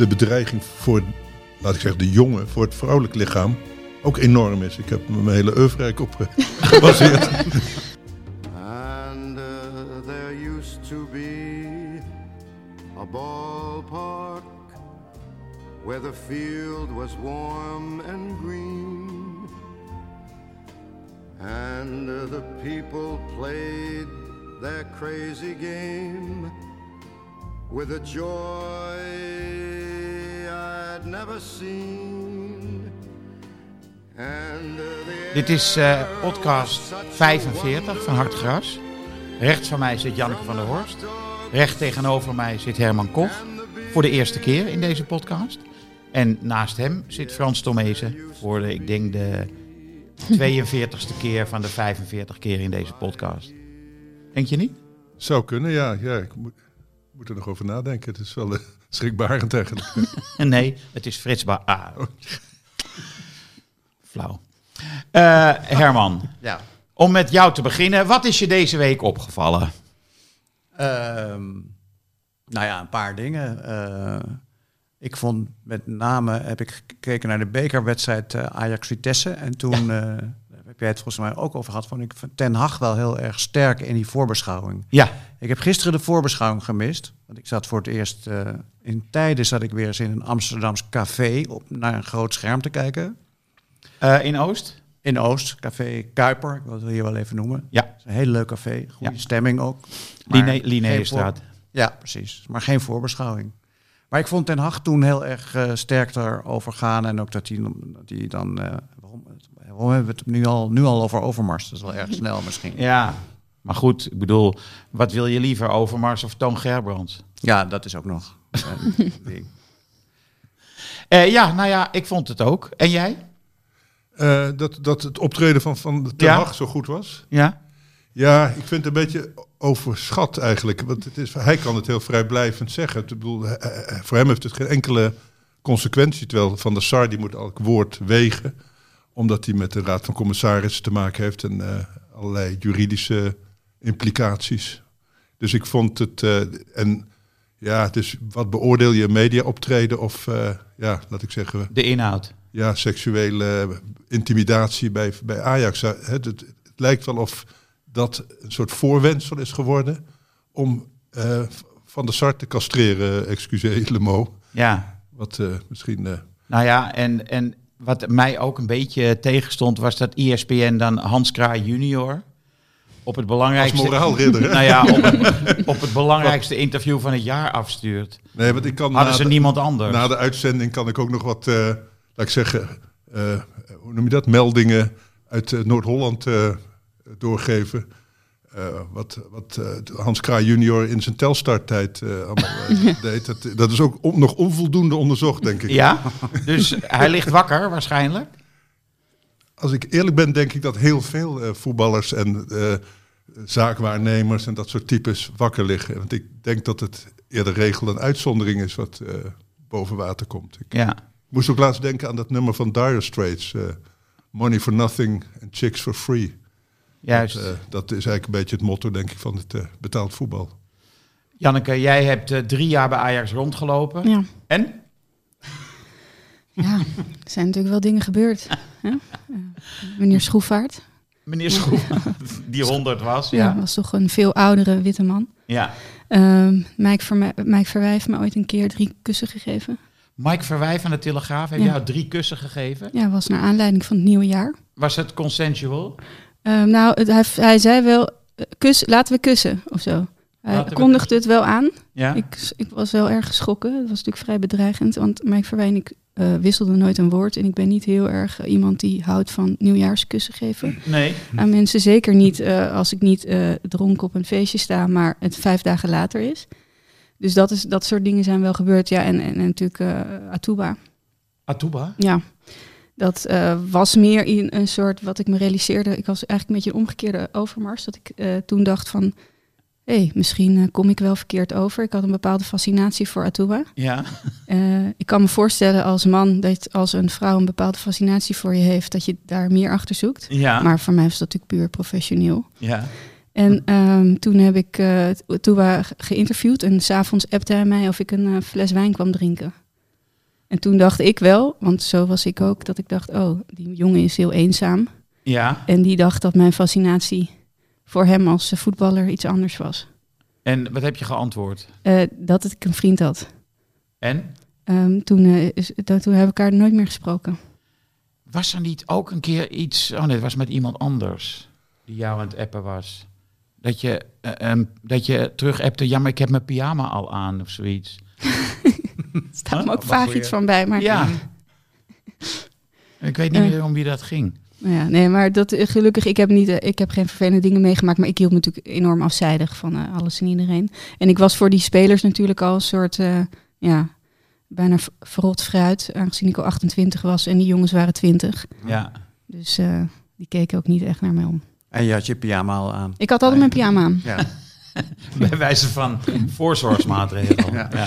de bedreiging voor, laat ik zeggen, de jongen, voor het vrouwelijk lichaam ook enorm is. Ik heb mijn hele oeuvre op eh, gebaseerd. And uh, there used to be a ballpark where the field was warm and green. And uh, the people played their crazy game with a joy I'd never seen. And uh, Dit is eh, podcast was such a 45 van Hartgras. Rechts van mij zit Janneke van der Horst. Recht tegenover mij zit Herman Koch. Voor de eerste keer in deze podcast. En naast hem zit Frans Tomezen. Voor de, ik denk de 42ste keer van de 45 keer in deze podcast. Denk je niet? Zou kunnen, ja. ja ik moet, moet er nog over nadenken. Het is wel uh, schrikbarend eigenlijk. Nee, het is Frits Ba. Ah. Flauw. Eh, Herman, Ja. om met jou te beginnen. Wat is je deze week opgevallen? Ehm, nou ja, een paar dingen. Eh, ik vond met name, heb ik gekeken naar de bekerwedstrijd eh, Ajax-Vitesse. En toen, eh, heb jij het volgens mij ook over gehad, vond ik Ten Hag wel heel erg sterk in die voorbeschouwing. Ja, Ik heb gisteren de voorbeschouwing gemist. Want ik zat voor het eerst, eh, in tijden zat ik weer eens in een Amsterdams café op, naar een groot scherm te kijken. eh, in Oost? In Oost, café Kuiper, ik wil het hier wel even noemen. Ja. Het is een heel leuk café, goede Ja. stemming ook. Voor- Ja, precies. Maar geen voorbeschouwing. Maar ik vond Ten Hag toen heel erg eh, sterk daarover gaan. En ook dat hij, dat hij dan... waarom, waarom hebben we het nu al, nu al over Overmars? Dat is wel erg snel misschien. Ja, maar goed, ik bedoel, wat wil je liever, Overmars of Toon Gerbrands? Ja, dat is ook nog. Eh, ja, nou ja, ik vond het ook. En jij? Eh, dat, dat het optreden van, van de Ja. Hag zo goed was. Ja? Ja, ik vind het een beetje overschat eigenlijk. Want het is, hij kan het heel vrijblijvend zeggen. Ik bedoel, hij- voor hem heeft het geen enkele consequentie. Terwijl Van der Sar die moet elk woord wegen. Omdat hij met de Raad van Commissarissen te maken heeft. En eh, allerlei juridische implicaties. Dus ik vond het... eh, en ja, dus wat beoordeel je media optreden of... eh, ja, laat ik zeggen De inhoud. ja, seksuele intimidatie bij, bij Ajax. Het, het, het lijkt wel of dat een soort voorwendsel is geworden om Van der Sar te castreren, excusez le mot. Ja. Wat misschien... Nou ja, en, en wat mij ook een beetje tegenstond, was dat ESPN dan Hans Kraai junior op het belangrijkste... moraalridder. Nou ja, op het, op het belangrijkste interview van het jaar afstuurt. Nee, want ik kan Hadden ze de- niemand anders. Na de uitzending kan ik ook nog wat, eh, laat ik zeggen, eh, hoe noem je dat? Meldingen uit eh, Noord-Holland doorgeven. Eh, wat wat eh, Hans Kraai junior in zijn telstartijd eh allemaal eh, deed. Dat, dat is ook on- nog onvoldoende onderzocht, denk ik. Ja, dus hij ligt wakker waarschijnlijk. Als ik eerlijk ben, denk ik dat heel veel eh, voetballers en eh, zaakwaarnemers en dat soort types wakker liggen. Want ik denk dat het eerder regel dan uitzondering is wat eh, boven water komt. Ik Ja. moest ook laatst denken aan dat nummer van Dire Straits. eh, Money for nothing and chicks for free. Juist. Dat, eh, dat is eigenlijk een beetje het motto, denk ik, van het eh, betaald voetbal. Janneke, jij hebt eh, drie jaar bij Ajax rondgelopen. Ja. En? ja, er zijn natuurlijk wel dingen gebeurd. Eh, meneer Schroefaert. Meneer Schroef, die 100 was. Ja. Ja. was toch een veel oudere witte man. ja. Ehm Mike, Verme- Mike Verwijf me ooit een keer drie kussen gegeven. Mike Verwij van de Telegraaf heeft Ja. jou drie kussen gegeven. Ja, was naar aanleiding van het nieuwe jaar. Was het consensual? Ehm, nou, het, hij, hij zei wel, eh, kus, laten we kussen of zo. Hij Laten kondigde het wel aan. Ja. Ik, ik was wel erg geschrokken. Het was natuurlijk vrij bedreigend, want Mike Verwijn ik eh, wisselden nooit een woord. En ik ben niet heel erg eh, iemand die houdt van nieuwjaarskussen geven. Nee. Aan mensen zeker niet als ik niet dronken op een feestje sta, maar het vijf dagen later is. Dus dat, is, dat soort dingen zijn wel gebeurd. Ja, en, en, en natuurlijk Atuba. Atuba? Ja, dat eh, was meer in een soort, wat ik me realiseerde. Ik was eigenlijk een beetje een omgekeerde overmars. Dat ik eh, toen dacht van, hé, hey, misschien eh, kom ik wel verkeerd over. Ik had een bepaalde fascinatie voor Atuba. Ja. Ik kan me voorstellen als man dat als een vrouw een bepaalde fascinatie voor je heeft, dat je daar meer achter zoekt. Ja. Maar voor mij was dat natuurlijk puur professioneel. ja. En ehm, toen heb ik ge- geïnterviewd en s'avonds appte hij mij of ik een fles wijn kwam drinken. En toen dacht ik wel, want zo was ik ook, dat ik dacht, oh, die jongen is heel eenzaam. Ja. En die dacht dat mijn fascinatie voor hem als voetballer iets anders was. En wat heb je geantwoord? Eh, dat ik een vriend had. En? Ehm, toen, is, dat, toen hebben we elkaar nooit meer gesproken. Was er niet ook een keer iets... Oh nee, het was met iemand anders die jou aan het appen was. Dat je, eh, ehm, dat je terug appte, ja, maar ik heb mijn pyjama al aan of zoiets. Er staat Huh? me ook Wat vaag iets van bij. Maar, Ja. Ik weet niet Eh. meer om wie dat ging. Nou ja, nee, maar dat, eh, gelukkig, ik heb, niet, eh, ik heb geen vervelende dingen meegemaakt. Maar ik hield me natuurlijk enorm afzijdig van eh, alles en iedereen. En ik was voor die spelers natuurlijk al een soort, eh, ja, bijna verrot fruit. Aangezien ik al 28 was en die jongens waren 20. Ja. Dus eh, die keken ook niet echt naar mij om. En je had je pyjama al aan. Ik had altijd mijn pyjama aan. Ja. Bij wijze van voorzorgsmaatregel. Ja. ja.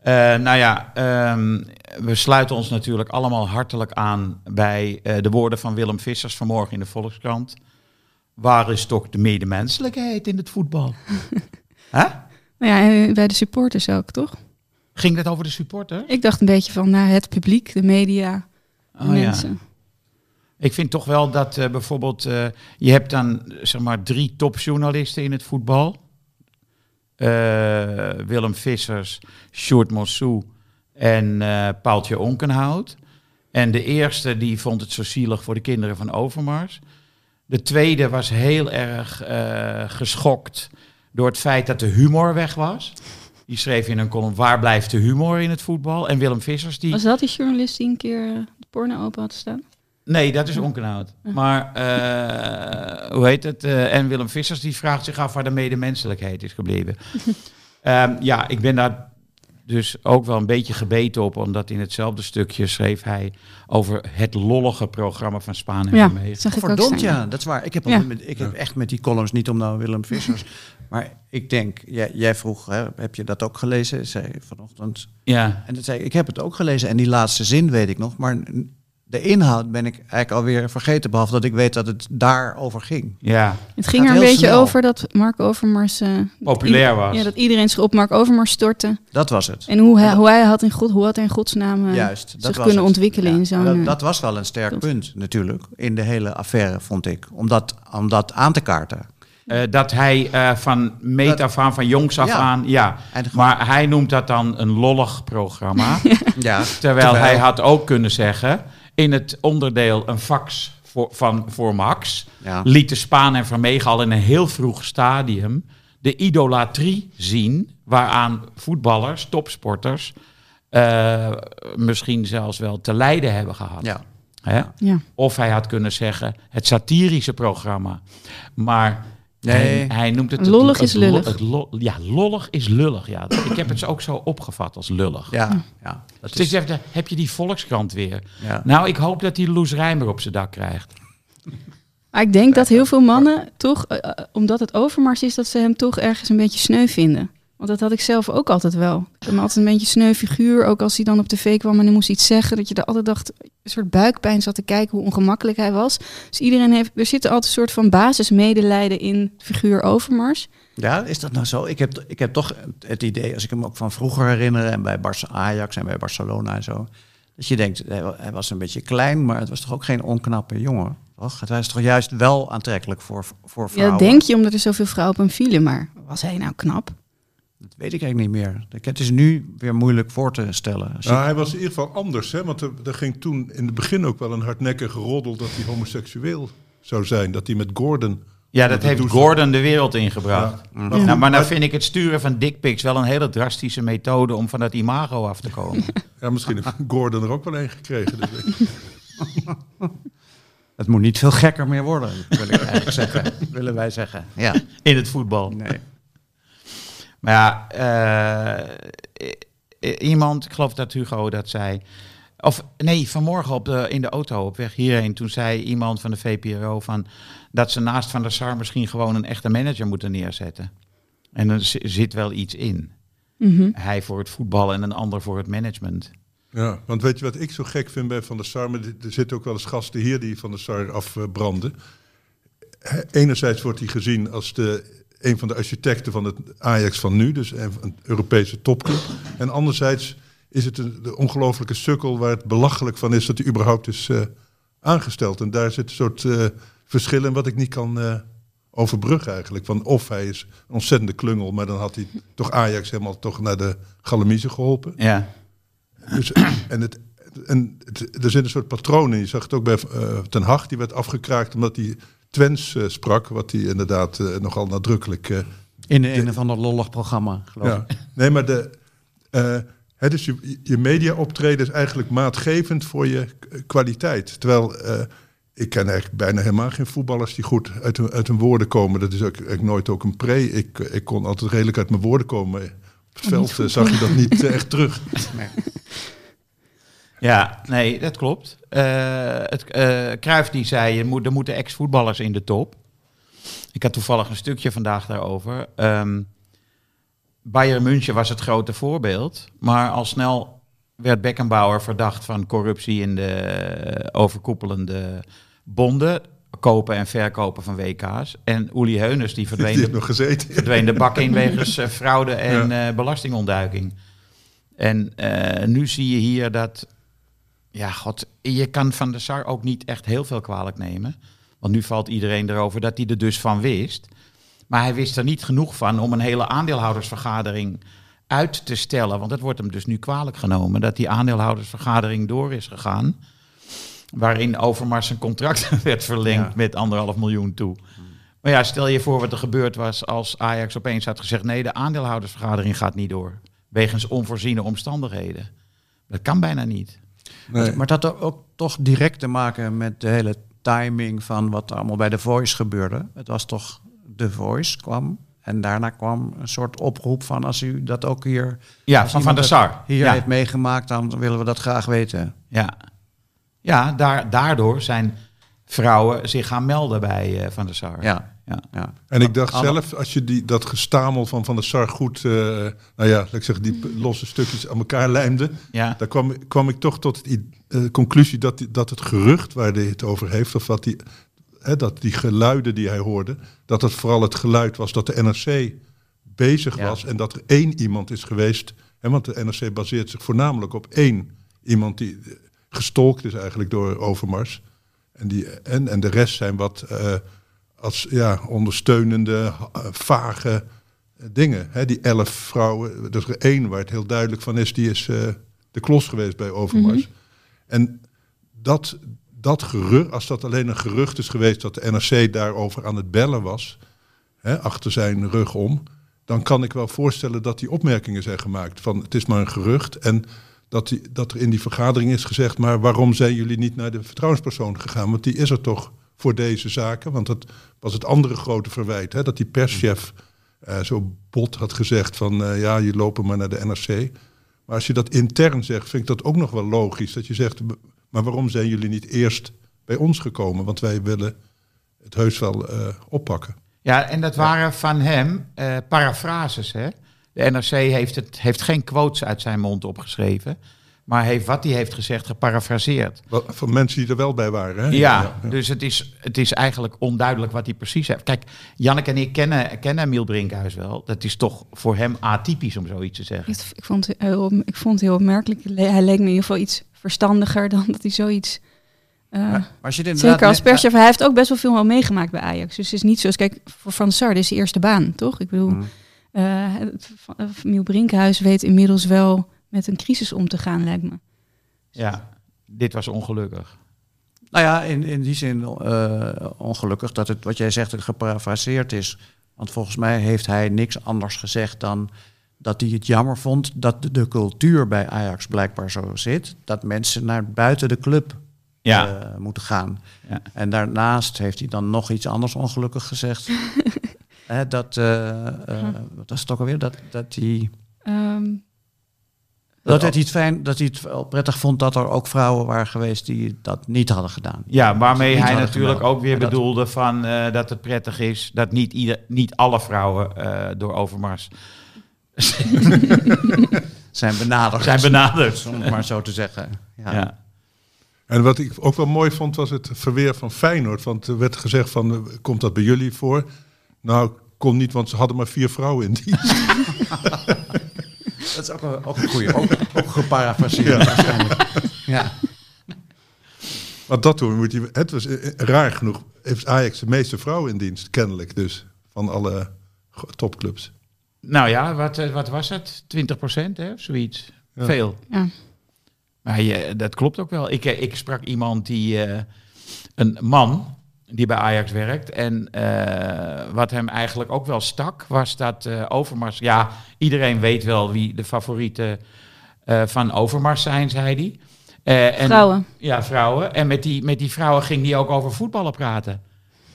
Eh, nou ja, ehm, we sluiten ons natuurlijk allemaal hartelijk aan bij eh, de woorden van Willem Vissers vanmorgen in de Volkskrant. Waar is toch de medemenselijkheid in het voetbal? Hè? Nou ja, en bij de supporters ook, toch? Ging dat over de supporter? Ik dacht een beetje van naar het publiek, de media, de Oh, ja. mensen. Ik vind toch wel dat eh, bijvoorbeeld, eh, je hebt dan zeg maar drie topjournalisten in het voetbal. Eh, Willem Vissers, Sjoerd Mossou en eh Paaltje Onkenhout. En de eerste die vond het zo zielig voor de kinderen van Overmars. De tweede was heel erg eh, geschokt door het feit dat de humor weg was. Die schreef in een column, waar blijft de humor in het voetbal? En Willem Vissers die... Was dat die journalist die een keer de porno open had staan? Nee, dat is onkenhoud. Maar eh, hoe heet het? Eh, en Willem Vissers die vraagt zich af waar de medemenselijkheid is gebleven. Ehm, ja, ik ben daar dus ook wel een beetje gebeten op, omdat in hetzelfde stukje schreef hij over het lollige programma van Spaan en Ja, dat Verdomd, ja, dat is waar. Ik heb, Ja. al met, ik heb echt met die columns niet om nou Willem Vissers. maar ik denk, jij, jij vroeg, hè, heb je dat ook gelezen? Zei vanochtend. Ja, En toen zei ik, ik heb het ook gelezen. En die laatste zin weet ik nog. Maar de inhoud ben ik eigenlijk alweer vergeten. Behalve dat ik weet dat het daarover ging. ja. Het ging er een beetje snel. over dat Mark Overmars... eh, Populair was. Ja, dat iedereen zich op Mark Overmars stortte. Dat was het. En hoe hij, hoe hij had in, God, hoe had hij in godsnaam eh, Juist. Dat zich was kunnen het. ontwikkelen Ja, in zo'n... Dat, eh, dat was wel een sterk punt natuurlijk. In de hele affaire, vond ik. Om dat, om dat aan te kaarten. Eh, dat hij eh, van meet af aan, van jongs af Ja. aan, ja. Maar hij noemt dat dan een lollig programma. Ja, Terwijl, hij had ook kunnen zeggen, in het onderdeel een fax voor, van, voor Max, Ja. lieten Spaan en Vermegen al in een heel vroeg stadium de idolatrie zien waaraan voetballers, topsporters, eh, misschien zelfs wel te lijden hebben gehad. Ja. Hè? ja. Of hij had kunnen zeggen het satirische programma. Maar Nee. hij, hij noemt het... Lollig het, is lullig. Het, lo- ja, lollig is lullig. Ja. Ik heb het ook zo opgevat als lullig. Ja, ja. Dat Dus is, je hebt, heb je die Volkskrant weer? ja. Nou, ik hoop dat hij Loes Rijmer op zijn dak krijgt. Maar ik denk dat heel veel mannen toch, eh, eh, omdat het Overmars is, dat ze hem toch ergens een beetje sneu vinden. Want dat had ik zelf ook altijd wel. Ik me altijd een beetje sneu figuur. Ook als hij dan op tv kwam en hij moest iets zeggen. Dat je er altijd dacht, een soort buikpijn zat te kijken hoe ongemakkelijk hij was. Dus iedereen heeft, er zit altijd een soort van basismedelijden in figuur Overmars. Ja, is dat nou zo? Ik heb, ik heb toch het idee, als ik hem ook van vroeger herinner... en bij Barca Ajax en bij Barcelona en zo... dat je denkt, hij wa- hij was een beetje klein... maar het was toch ook geen onknappe jongen? Toch? Hij is toch juist wel aantrekkelijk voor, voor Ja, vrouwen? dat denk je omdat er zoveel vrouwen op hem vielen. Maar was hij nou knap? Dat weet ik eigenlijk niet meer. Het is nu weer moeilijk voor te stellen. Nou, hij was in ieder geval anders, hè? want er, er ging toen in het begin ook wel een hardnekkige roddel dat hij homoseksueel zou zijn. Dat hij met Gordon. Ja, dat heeft. Gordon de wereld ingebracht. Ja. Nou, maar nou vind ik het sturen van dickpics wel een hele drastische methode om van dat imago af te komen. Ja, misschien heeft Gordon er ook wel een gekregen. Het moet niet veel gekker meer worden, wil ik eigenlijk zeggen. Willen wij zeggen. Ja. In het voetbal. Nee. Maar ja, eh, iemand, ik geloof dat Hugo dat zei. Of nee, vanmorgen op de, in de auto op weg hierheen. Toen zei iemand van de VPRO van dat ze naast Van der Sar misschien gewoon een echte manager moeten neerzetten. En er zi- zit wel iets in. Mhm. Hij voor het voetbal en een ander voor het management. Ja, want weet je wat ik zo gek vind bij Van der Sar? Maar er zitten ook wel eens gasten hier die Van der Sar afbranden. Hè, Enerzijds wordt hij gezien als de, een van de architecten van het Ajax van nu, dus een, Europese topclub. En anderzijds is het een, de ongelofelijke sukkel waar het belachelijk van is dat hij überhaupt is eh, aangesteld. En daar zit een soort eh, verschil in wat ik niet kan eh, overbruggen eigenlijk. Van of hij is een ontzettende klungel, maar dan had hij toch Ajax helemaal toch naar de galamiezen geholpen. Ja, Dus, en het, en het, er zit een soort patroon in. Je zag het ook bij Ten Hag, die werd afgekraakt omdat hij Twents eh, sprak, wat hij inderdaad eh, nogal nadrukkelijk. eh, In een of ander lollig programma, geloof ja. ik. Nee, maar de, dus je, je media optreden is eigenlijk maatgevend voor je kwaliteit. Terwijl ik ken eigenlijk bijna helemaal geen voetballers die goed uit hun, uit hun woorden komen. Dat is ook, ik nooit ook een pre. Ik, ik kon altijd redelijk uit mijn woorden komen. Op het veld zag je dat niet echt terug. Ja nee, dat klopt. Eh het, eh Cruijff die zei, je moet, er moeten ex-voetballers in de top. Ik had toevallig een stukje vandaag daarover. Ehm Bayern München was het grote voorbeeld. Maar al snel werd Beckenbauer verdacht van corruptie in de overkoepelende bonden. Kopen en verkopen van WK's. En Uli Heuners die verdween, Die de, nog gezeten. verdween de bak in wegens eh, fraude en eh, belastingontduiking. En eh, nu zie je hier dat... Ja, god, je kan Van der Sar ook niet echt heel veel kwalijk nemen. Want nu valt iedereen erover dat hij er dus van wist. Maar hij wist er niet genoeg van om een hele aandeelhoudersvergadering uit te stellen. Want het wordt hem dus nu kwalijk genomen dat die aandeelhoudersvergadering door is gegaan. Waarin Overmars zijn contract werd verlengd Ja. met anderhalf miljoen toe. Maar ja, stel je voor wat er gebeurd was als Ajax opeens had gezegd... nee, de aandeelhoudersvergadering gaat niet door. Wegens onvoorziene omstandigheden. Dat kan bijna niet. Nee. Maar dat had ook toch direct te maken met de hele timing van wat er allemaal bij The Voice gebeurde. Het was toch The Voice kwam. En daarna kwam een soort oproep van als u dat ook hier, Ja, van Van der Sar. hier ja. heeft meegemaakt, dan willen we dat graag weten. Ja, ja daar, daardoor zijn vrouwen zich gaan melden bij eh, Van der Sar. Ja, Ja. ja. En ik dacht zelf, als je die, dat gestamel van Van der Sar goed, eh, nou ja, laat ik zeggen, die p- losse stukjes aan elkaar lijmde, Ja. daar kwam, kwam ik toch tot de conclusie dat, die- dat het gerucht waar hij het over heeft, of wat die, hè, dat die geluiden die hij hoorde, dat het vooral het geluid was dat de NRC bezig Ja. was en dat er één iemand is geweest, hè, want de NRC baseert zich voornamelijk op één iemand die eh, gestolkt is eigenlijk door Overmars. En, die, en, en de rest zijn wat eh, als ja, ondersteunende, eh, vage dingen. Hè, die elf vrouwen, er is er één waar het heel duidelijk van is, die is eh, de klos geweest bij Overmars. En dat, dat gerucht, als dat alleen een gerucht is geweest dat de NRC daarover aan het bellen was, hè, achter zijn rug om, dan kan ik wel voorstellen dat die opmerkingen zijn gemaakt van het is maar een gerucht. En dat, die, dat er in die vergadering is gezegd, maar waarom zijn jullie niet naar de vertrouwenspersoon gegaan? Want die is er toch voor deze zaken. Want dat was het andere grote verwijt, hè, dat die perschef eh, zo bot had gezegd van eh, ja, je lopen maar naar de NRC. Maar als je dat intern zegt, vind ik dat ook nog wel logisch. Dat je zegt, maar waarom zijn jullie niet eerst bij ons gekomen? Want wij willen het heus wel eh, oppakken. Ja, en dat waren van hem parafrases. Hè? De NRC heeft, het, heeft geen quotes uit zijn mond opgeschreven. Maar heeft wat hij heeft gezegd geparafraseerd. Wel, Van mensen die er wel bij waren. Hè? Ja, dus het is, het is eigenlijk onduidelijk wat hij precies heeft. Kijk, Janneke en ik kennen, kennen Miel Brinkhuis wel. Dat is toch voor hem atypisch om zoiets te zeggen. Ik, vond, het heel, ik vond het heel opmerkelijk. Hij leek me in ieder geval iets verstandiger dan dat hij zoiets... eh, Maar als je zeker als perschef. Hij heeft ook best wel veel al meegemaakt bij Ajax. Dus het is niet zoals... Kijk, voor Van der Sar, dit is de eerste baan, toch? Ik bedoel, Mm. eh, het- van- eh, Miel Brinkhuis weet inmiddels wel met een crisis om te gaan, lijkt me. Ja, dit was ongelukkig. Nou ja, in, in die zin eh, ongelukkig dat het, wat jij zegt, geparafraseerd is. Want volgens mij heeft hij niks anders gezegd dan dat hij het jammer vond dat de, de cultuur bij Ajax blijkbaar zo zit. Dat mensen naar buiten de club Ja. eh, moeten gaan. Ja. En daarnaast heeft hij dan nog iets anders ongelukkig gezegd. Hè, dat, eh, eh, wat was het ook alweer? Dat, dat hij... Ehm, Dat hij, het fijn, dat hij het wel prettig vond dat er ook vrouwen waren geweest die dat niet hadden gedaan. Ja, waarmee hij natuurlijk gemeld. ook weer dat- bedoelde van, eh, dat het prettig is dat niet, ieder, niet alle vrouwen eh, door Overmars Zijn benaderd. zijn benaderd. om het maar zo te zeggen. Ja. Ja. En wat ik ook wel mooi vond, was het verweer van Feyenoord. Want er werd gezegd van, eh, komt dat bij jullie voor? Nou, kon niet, want ze hadden maar vier vrouwen in dienst. Dat is ook een, ook een goeie. Ook, ook geparafraseerd waarschijnlijk. Ja. Want dat toen moet je, het was eh, raar genoeg, heeft Ajax de meeste vrouwen in dienst, kennelijk dus, van alle topclubs. Nou ja, wat, eh, wat was het? 20 procent, hè? of zoiets. Ja. Veel. ja. Maar je, dat klopt ook wel. Ik, eh, ik sprak iemand die, eh, een man die bij Ajax werkt. En eh, wat hem eigenlijk ook wel stak, was dat eh, Overmars... Ja, iedereen weet wel wie de favorieten eh, van Overmars zijn, zei hij. Eh, en, Vrouwen. Ja, vrouwen. En met die, met die vrouwen ging hij ook over voetballen praten.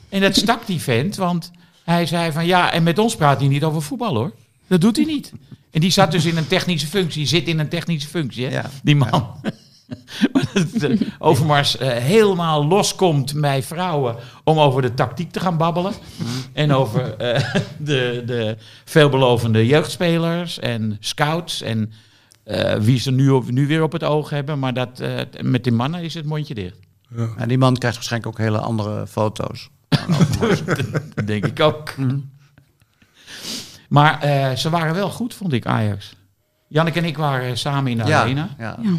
En dat stak die vent, want hij zei van... Ja, en met ons praat hij niet over voetbal, hoor. Dat doet hij niet. En die zat dus in een technische functie, zit in een technische functie, hè? Ja. die man. De Overmars eh, helemaal loskomt bij vrouwen om over de tactiek te gaan babbelen. En over eh, de, de veelbelovende jeugdspelers en scouts en eh, wie ze nu, op- nu weer op het oog hebben. Maar dat, eh, met die mannen is het mondje dicht. En die man krijgt waarschijnlijk ook hele andere foto's. Dat denk ik ook. Maar eh, ze waren wel goed, vond ik, Ajax. Janneke en ik waren samen in de arena. ja. Ja.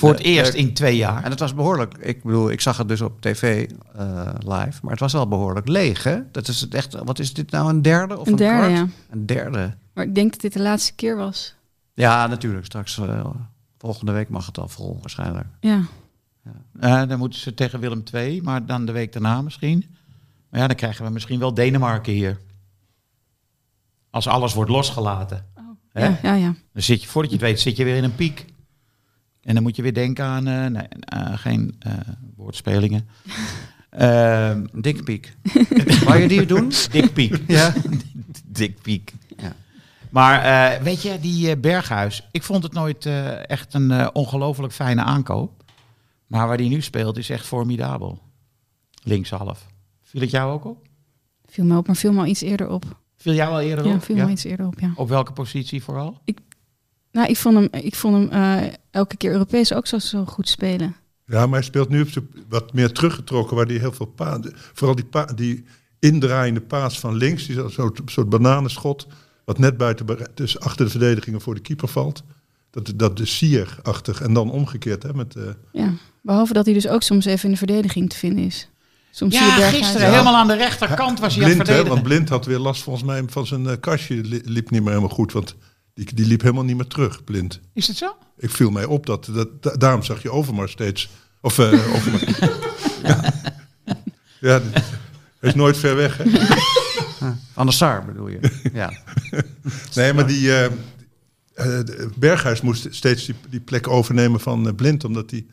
Voor het eerst in twee jaar. En het was behoorlijk, ik bedoel, ik zag het dus op tv eh, live, maar het was wel behoorlijk leeg, hè? Dat is het echt, wat is dit nou, een derde of een, Een derde, kwart? ja. Een derde. Maar ik denk dat dit de laatste keer was. Ja, natuurlijk. Straks, eh, volgende week mag het al vol, waarschijnlijk. Ja. Eh, dan moeten ze tegen Willem II, maar dan de week daarna misschien. Maar ja, dan krijgen we misschien wel Denemarken hier. Als alles wordt losgelaten. Hè? Ja, ja, ja. Dan zit je, voordat je het weet, zit je weer in een piek. En dan moet je weer denken aan, eh, nee, eh, geen eh, woordspelingen. Ehm Dikpiek. Wou je die doen? Dikpiek. Ja. Dikpiek. Ja. Maar eh, weet je, die eh, Berghuis, ik vond het nooit eh, echt een eh, ongelooflijk fijne aankoop. Maar waar die nu speelt is echt formidabel. Linkshalf. Viel het jou ook op? Viel me op, maar viel me al iets eerder op. Viel jou al eerder Ja, op? viel me al iets eerder op, ja. Op welke positie vooral? Nou, ik vond hem, ik vond hem eh, elke keer Europees ook zo, zo goed spelen. Ja, maar hij speelt nu op wat meer teruggetrokken, waar hij heel veel pa Vooral die, pa die indraaiende paas van links, die zo'n soort, soort bananenschot, wat net buiten, dus achter de verdedigingen voor de keeper valt. Dat, dat de sierachtig en dan omgekeerd, hè, met... eh, Ja. Behalve dat hij dus ook soms even in de verdediging te vinden is. Soms zie je Ja, gisteren Ja. helemaal aan de rechterkant was hij aan het Blind, hè, verdedigen. want Blind had weer last volgens mij van zijn eh, kastje. Li- liep niet meer helemaal goed, want die, die liep helemaal niet meer terug, Blind. Is het zo? Ik viel mij op dat, dat da- daarom zag je Overmars steeds. Of uh, Overmars. ja, ja is nooit ver weg. Hè? Van de Sar bedoel je? Ja. Nee, maar die eh, eh, de- Berghuis moest steeds die, die plek overnemen van Blind, omdat die,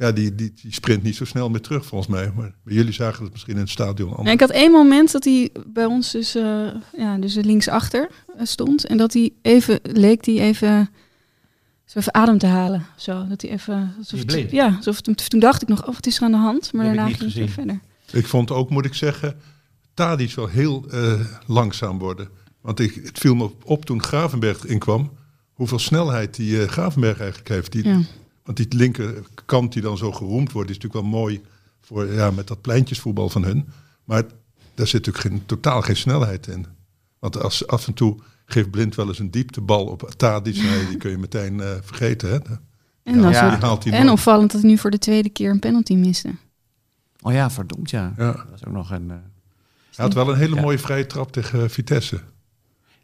ja, die, die, die sprint niet zo snel meer terug volgens mij. Maar bij jullie zagen het misschien in het stadion anders. ik had één moment dat hij bij ons dus, eh ja, dus linksachter eh, stond. En dat hij even, leek hij even, zo even adem te halen. Zo, dat hij even... alsof Die het-? Ja, alsof het, toen dacht ik nog, oh, wat is er aan de hand? Maar daarna ging het verder. Ik vond ook, moet ik zeggen, Tadic wel heel eh, langzaam worden. Want ik, het viel me op, op toen Gravenberg inkwam, hoeveel snelheid die eh, Gravenberg eigenlijk heeft. Die, Ja. Want die linkerkant die dan zo geroemd wordt, is natuurlijk wel mooi voor, ja, met dat pleintjesvoetbal van hun. Maar daar zit natuurlijk geen, totaal geen snelheid in. Want als af en toe geeft Blind wel eens een dieptebal op Tadic, nee, die kun je meteen eh, vergeten. Hè? En, dan Ja. zo- Die haalt hij en opvallend dat hij nu voor de tweede keer een penalty miste. Oh ja, verdomd ja. Ja. Dat is ook nog een... eh, Hij had wel een hele Ja. mooie vrije trap tegen eh, Vitesse.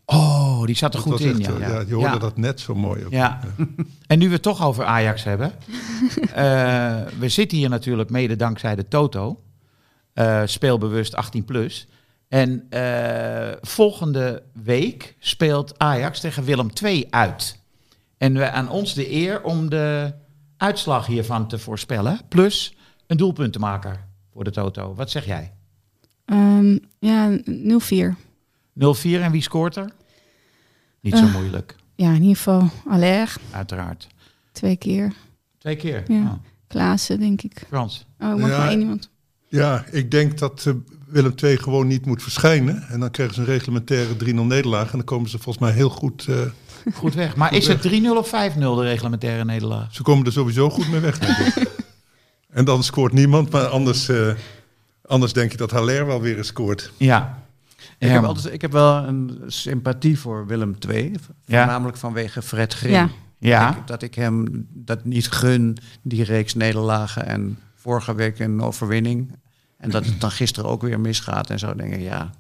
Oh, die zat er Dat goed in. echt, Ja, ja. ja, je hoorde Ja. dat net zo mooi. ook. Ja. En nu we het toch over Ajax hebben. eh, we zitten hier natuurlijk mede dankzij de Toto. Eh, speelbewust 18 plus. En eh, volgende week speelt Ajax tegen Willem II uit. En we, aan ons de eer om de uitslag hiervan te voorspellen. Plus een doelpuntenmaker voor de Toto. Wat zeg jij? Ehm, ja, 0-4. 0-4 en wie scoort er? Niet zo Eh. moeilijk, Ja, in ieder geval Aller, uiteraard. twee keer. Twee keer. Ja. Oh, Klaassen, denk ik. Frans. Oh, ik mag Ja. maar één iemand. Ja, ik denk dat eh, Willem II gewoon niet moet verschijnen. En dan krijgen ze een reglementaire 3-0 nederlaag. En dan komen ze volgens mij heel goed... eh, Goed weg. Maar is het 3-0 of 5-0 de reglementaire nederlaag? ze komen er sowieso goed mee weg, denk ik. en dan scoort niemand. Maar anders, eh, anders denk je dat Haller wel weer eens scoort. Ja. Ik heb, altijd, ik heb wel een sympathie voor Willem II. Ja. Voornamelijk vanwege Fred Grim. Ja. Ja. Ik- dat ik hem dat niet gun, die reeks nederlagen. En vorige week een overwinning. En dat het dan gisteren ook weer misgaat en zo. denk ik, ja.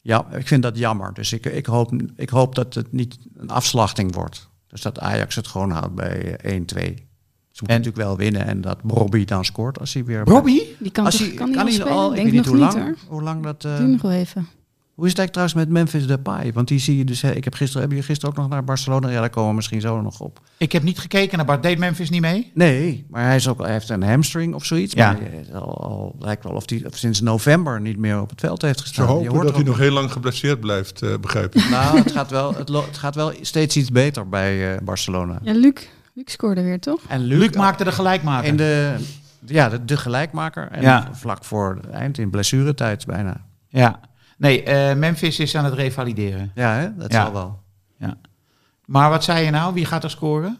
Ja, ik vind dat jammer. Dus ik, ik, hoop, ik hoop dat het niet een afslachting wordt. Dus dat Ajax het gewoon houdt bij eh, 1-2. Ze moeten En- natuurlijk wel winnen en dat Robbie dan scoort als hij weer... Robbie? Die kan, Als toch, hij, kan die al spelen? al, ik denk weet niet nog hoe niet lang, hoor. hoe lang dat... eh, Doe nog wel even. hoe is het eigenlijk trouwens met Memphis Depay? Want die zie je dus... Ik heb gisteren, hebben jullie gisteren ook nog naar Barcelona? Ja, daar komen we misschien zo nog op. Ik heb niet gekeken naar Bart. Deed Memphis niet mee? Nee, maar hij, is ook, hij heeft een hamstring of zoiets. Ja. Maar het al, al lijkt wel of hij sinds november niet meer op het veld heeft Ze gestaan. Je hoort dat hij nog heel lang geblesseerd blijft, eh, begrijp ik. Nou, het gaat, wel, het, lo- het gaat wel steeds iets beter bij eh, Barcelona. Ja, Luc. Luc scoorde weer, toch? En Luc, maakte de gelijkmaker. in de, ja, de, de gelijkmaker. En Ja. vlak voor het eind, in blessuretijd bijna. Ja. Nee, eh, Memphis is aan het revalideren. Ja, hè? dat Ja. zal wel. Maar wat zei je nou? Wie gaat er scoren?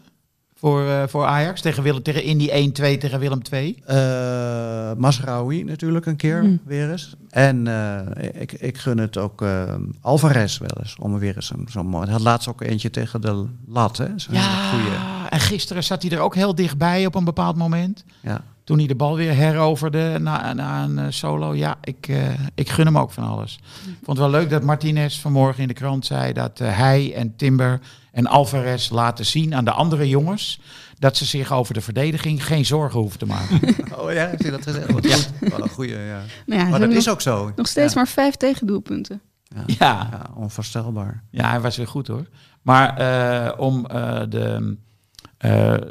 Voor, eh, voor Ajax? Tegen, Willem, tegen Indy 1-2 tegen Willem 2? Eh Masraoui natuurlijk een keer Hm. weer eens. En eh, ik, ik gun het ook eh, Alvarez wel eens om weer eens een- zo'n mooi. Hij had laatst ook eentje tegen de lat, hè? Zo'n Ja, goeie. En gisteren zat hij er ook heel dichtbij op een bepaald moment. Ja. Toen hij de bal weer heroverde na, na een eh, solo. Ja, ik, eh, ik gun hem ook van alles. Ik vond het wel leuk dat Martinez vanmorgen in de krant zei dat eh, hij en Timber en Alvarez laten zien aan de andere jongens dat ze zich over de verdediging geen zorgen hoeven te maken. Oh ja, heeft hij dat gezegd? Wat goed. Wel een goeie, ja. Nou ja, Maar dat nog, is ook zo. nog steeds ja. maar vijf tegendoelpunten. Ja. ja, Ja, onvoorstelbaar. ja, hij was weer goed hoor. Maar eh, om eh, de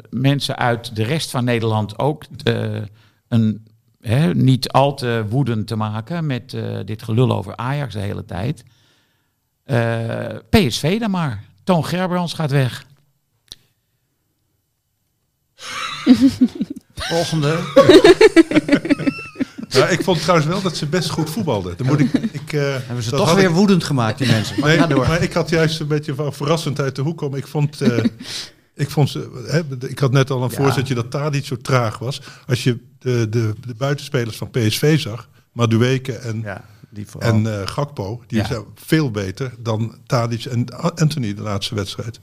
mensen uit de rest van Nederland ook eh, een, hè, niet al te woedend te maken met eh, dit gelul over Ajax de hele tijd. Eh, PSV dan maar. Toon Gerbrands gaat weg. Volgende. Ja, ik vond trouwens wel dat ze best goed voetbalden. Dan moet ik, ik, eh, Hebben ze dat toch weer ik- woedend gemaakt, die mensen. Maar Nee, ga door. maar ik had juist een beetje van verrassend uit de hoek komen. Ik vond, eh, ik vond ze, hè, ik had net al een Ja. voorzetje dat Tadic zo traag was. Als je de, de, de buitenspelers van PSV zag, Madueke en, Ja, die vooral. en eh, Gakpo, die Ja. zijn veel beter dan Tadic en Anthony de laatste wedstrijd.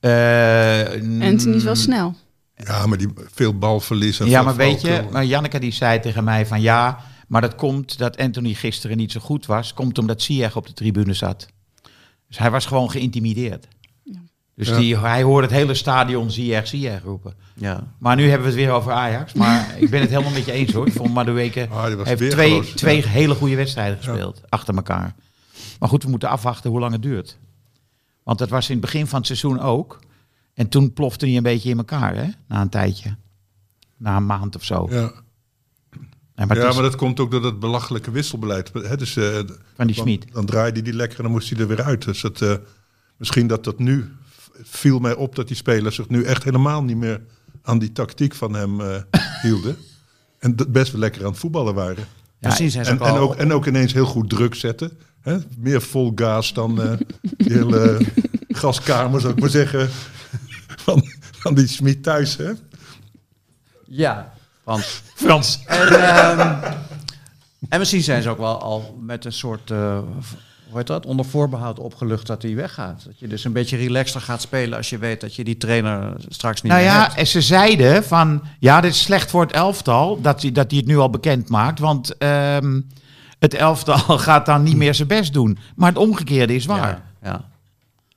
Eh, Anthony is wel snel. Ja, maar die veel balverlies. En Ja, maar weet je, maar Janneke die zei tegen mij van ja, maar dat komt dat Anthony gisteren niet zo goed was, komt omdat Ziyech op de tribune zat. Dus hij was gewoon geïntimideerd. Dus Ja. die, hij hoorde het hele stadion Ziyech, Ziyech roepen. ja. Maar nu hebben we het weer over Ajax. Maar ik ben het helemaal met je eens hoor. Ik vond Madueke Ah, heeft twee, ja. twee hele goede wedstrijden gespeeld. Achter elkaar. Maar goed, we moeten afwachten hoe lang het duurt. Want dat was in het begin van het seizoen ook. En toen plofte hij een beetje in elkaar, hè? Na een tijdje. Na een maand of zo. Ja, Nee, maar ja is maar dat komt ook door dat belachelijke wisselbeleid. Hè, dus, eh, van die dan, Smit. dan draaide die lekker en dan moest hij er weer uit. Dus dat, eh, misschien dat dat nu... viel mij op dat die spelers zich nu echt helemaal niet meer aan die tactiek van hem eh, hielden. En dat best wel lekker aan het voetballen waren. Ja, Precies, En, ook en, ook, en ook ineens heel goed druk zetten. Hè? Meer vol gas dan eh die hele gaskamer, zou ik maar zeggen, van, van die Smit thuis. Hè? Ja, Frans. En, ehm, en misschien zijn ze ook wel al met een soort, eh, hoe heet dat, onder voorbehoud opgelucht dat hij weggaat. Dat je dus een beetje relaxter gaat spelen als je weet dat je die trainer straks niet Nou meer ja, hebt. en ze zeiden van, ja, dit is slecht voor het elftal, dat hij dat hij het nu al bekend maakt. Want ehm, Het elftal gaat dan niet meer zijn best doen. Maar het omgekeerde is waar. Ja, ja.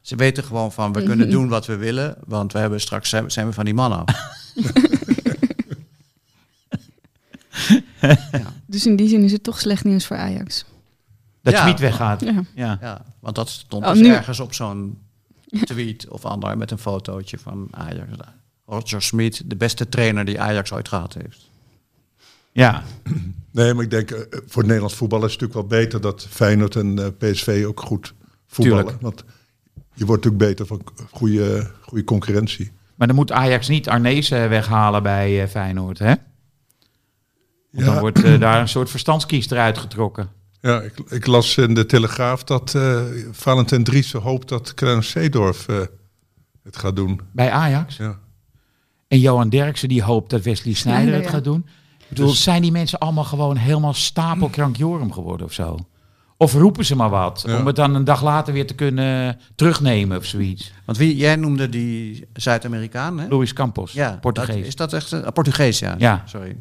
Ze weten gewoon van, we kunnen doen wat we willen, want we hebben straks zijn we van die mannen af. Dus in die zin is het toch slecht nieuws voor Ajax. Dat Ja. Schmid weggaat. Ja. Ja. Ja, want dat stond Oh, dus nu- ergens op zo'n tweet of ander met een fotootje van Ajax. Roger Smit, de beste trainer die Ajax ooit gehad heeft. ja. Nee, maar ik denk eh, voor het Nederlands voetbal is het natuurlijk wel beter dat Feyenoord en eh, PSV ook goed voetballen. Tuurlijk. Want je wordt natuurlijk beter van goede, goede concurrentie. Maar dan moet Ajax niet Arnezen weghalen bij eh, Feyenoord, hè? Want dan wordt daar een soort verstandskies eruit getrokken. Ja, ik, ik las in de Telegraaf dat eh Valentin Driessen hoopt dat Clarence Seedorf eh, het gaat doen. Bij Ajax. Ja. En Johan Derksen die hoopt dat Wesley Sneijder Sneijder, het ja. gaat doen. Ik bedoel, Dus- zijn die mensen allemaal gewoon helemaal stapelkrankjorum geworden of zo? Of roepen ze maar wat, Ja. om het dan een dag later weer te kunnen terugnemen of zoiets. Want wie, jij noemde die Zuid-Amerikaan, hè? Luis Campos, Ja, Portugees. dat- is dat echt een ah, Portugees, ja. Ja. Sorry.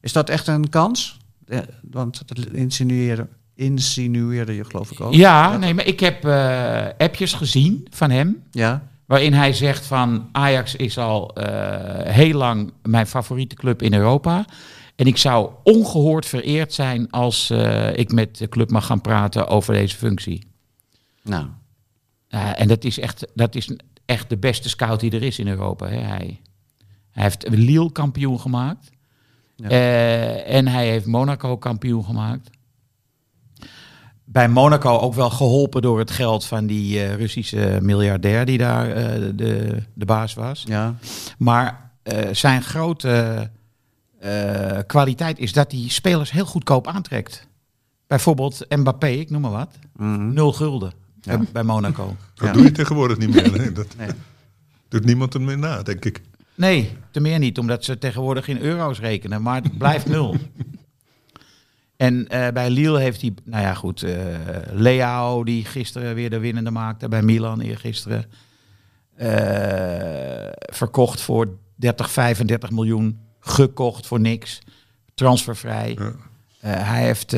Is dat echt een kans? Ja, want dat insinueerde, insinueerde je geloof ik ook. Ja, nee, maar ik heb eh, appjes gezien van hem. Ja. Waarin hij zegt van Ajax is al eh, heel lang mijn favoriete club in Europa. En ik zou ongehoord vereerd zijn als eh, ik met de club mag gaan praten over deze functie. Nou, en dat is, echt, dat is echt de beste scout die er is in Europa. Hè? Hij, hij heeft Lille kampioen gemaakt. Ja. En hij heeft Monaco kampioen gemaakt. Bij Monaco ook wel geholpen door het geld van die eh, Russische miljardair die daar eh, de, de baas was. ja. Maar eh, zijn grote eh, kwaliteit is dat hij spelers heel goedkoop aantrekt. Bijvoorbeeld Mbappé, ik noem maar wat. Mhm. Nul gulden Ja. bij- bij Monaco. Dat Ja. doe je tegenwoordig niet meer. Nee, dat Nee. doet niemand er meer na, denk ik. Nee, te meer niet, omdat ze tegenwoordig in euro's rekenen, maar het blijft nul. En eh, bij Lille heeft hij, nou ja goed, eh Leao die gisteren weer de winnende maakte, bij Milan eergisteren. eh verkocht voor 30, 35 miljoen, gekocht voor niks, transfervrij. Ja. Hij heeft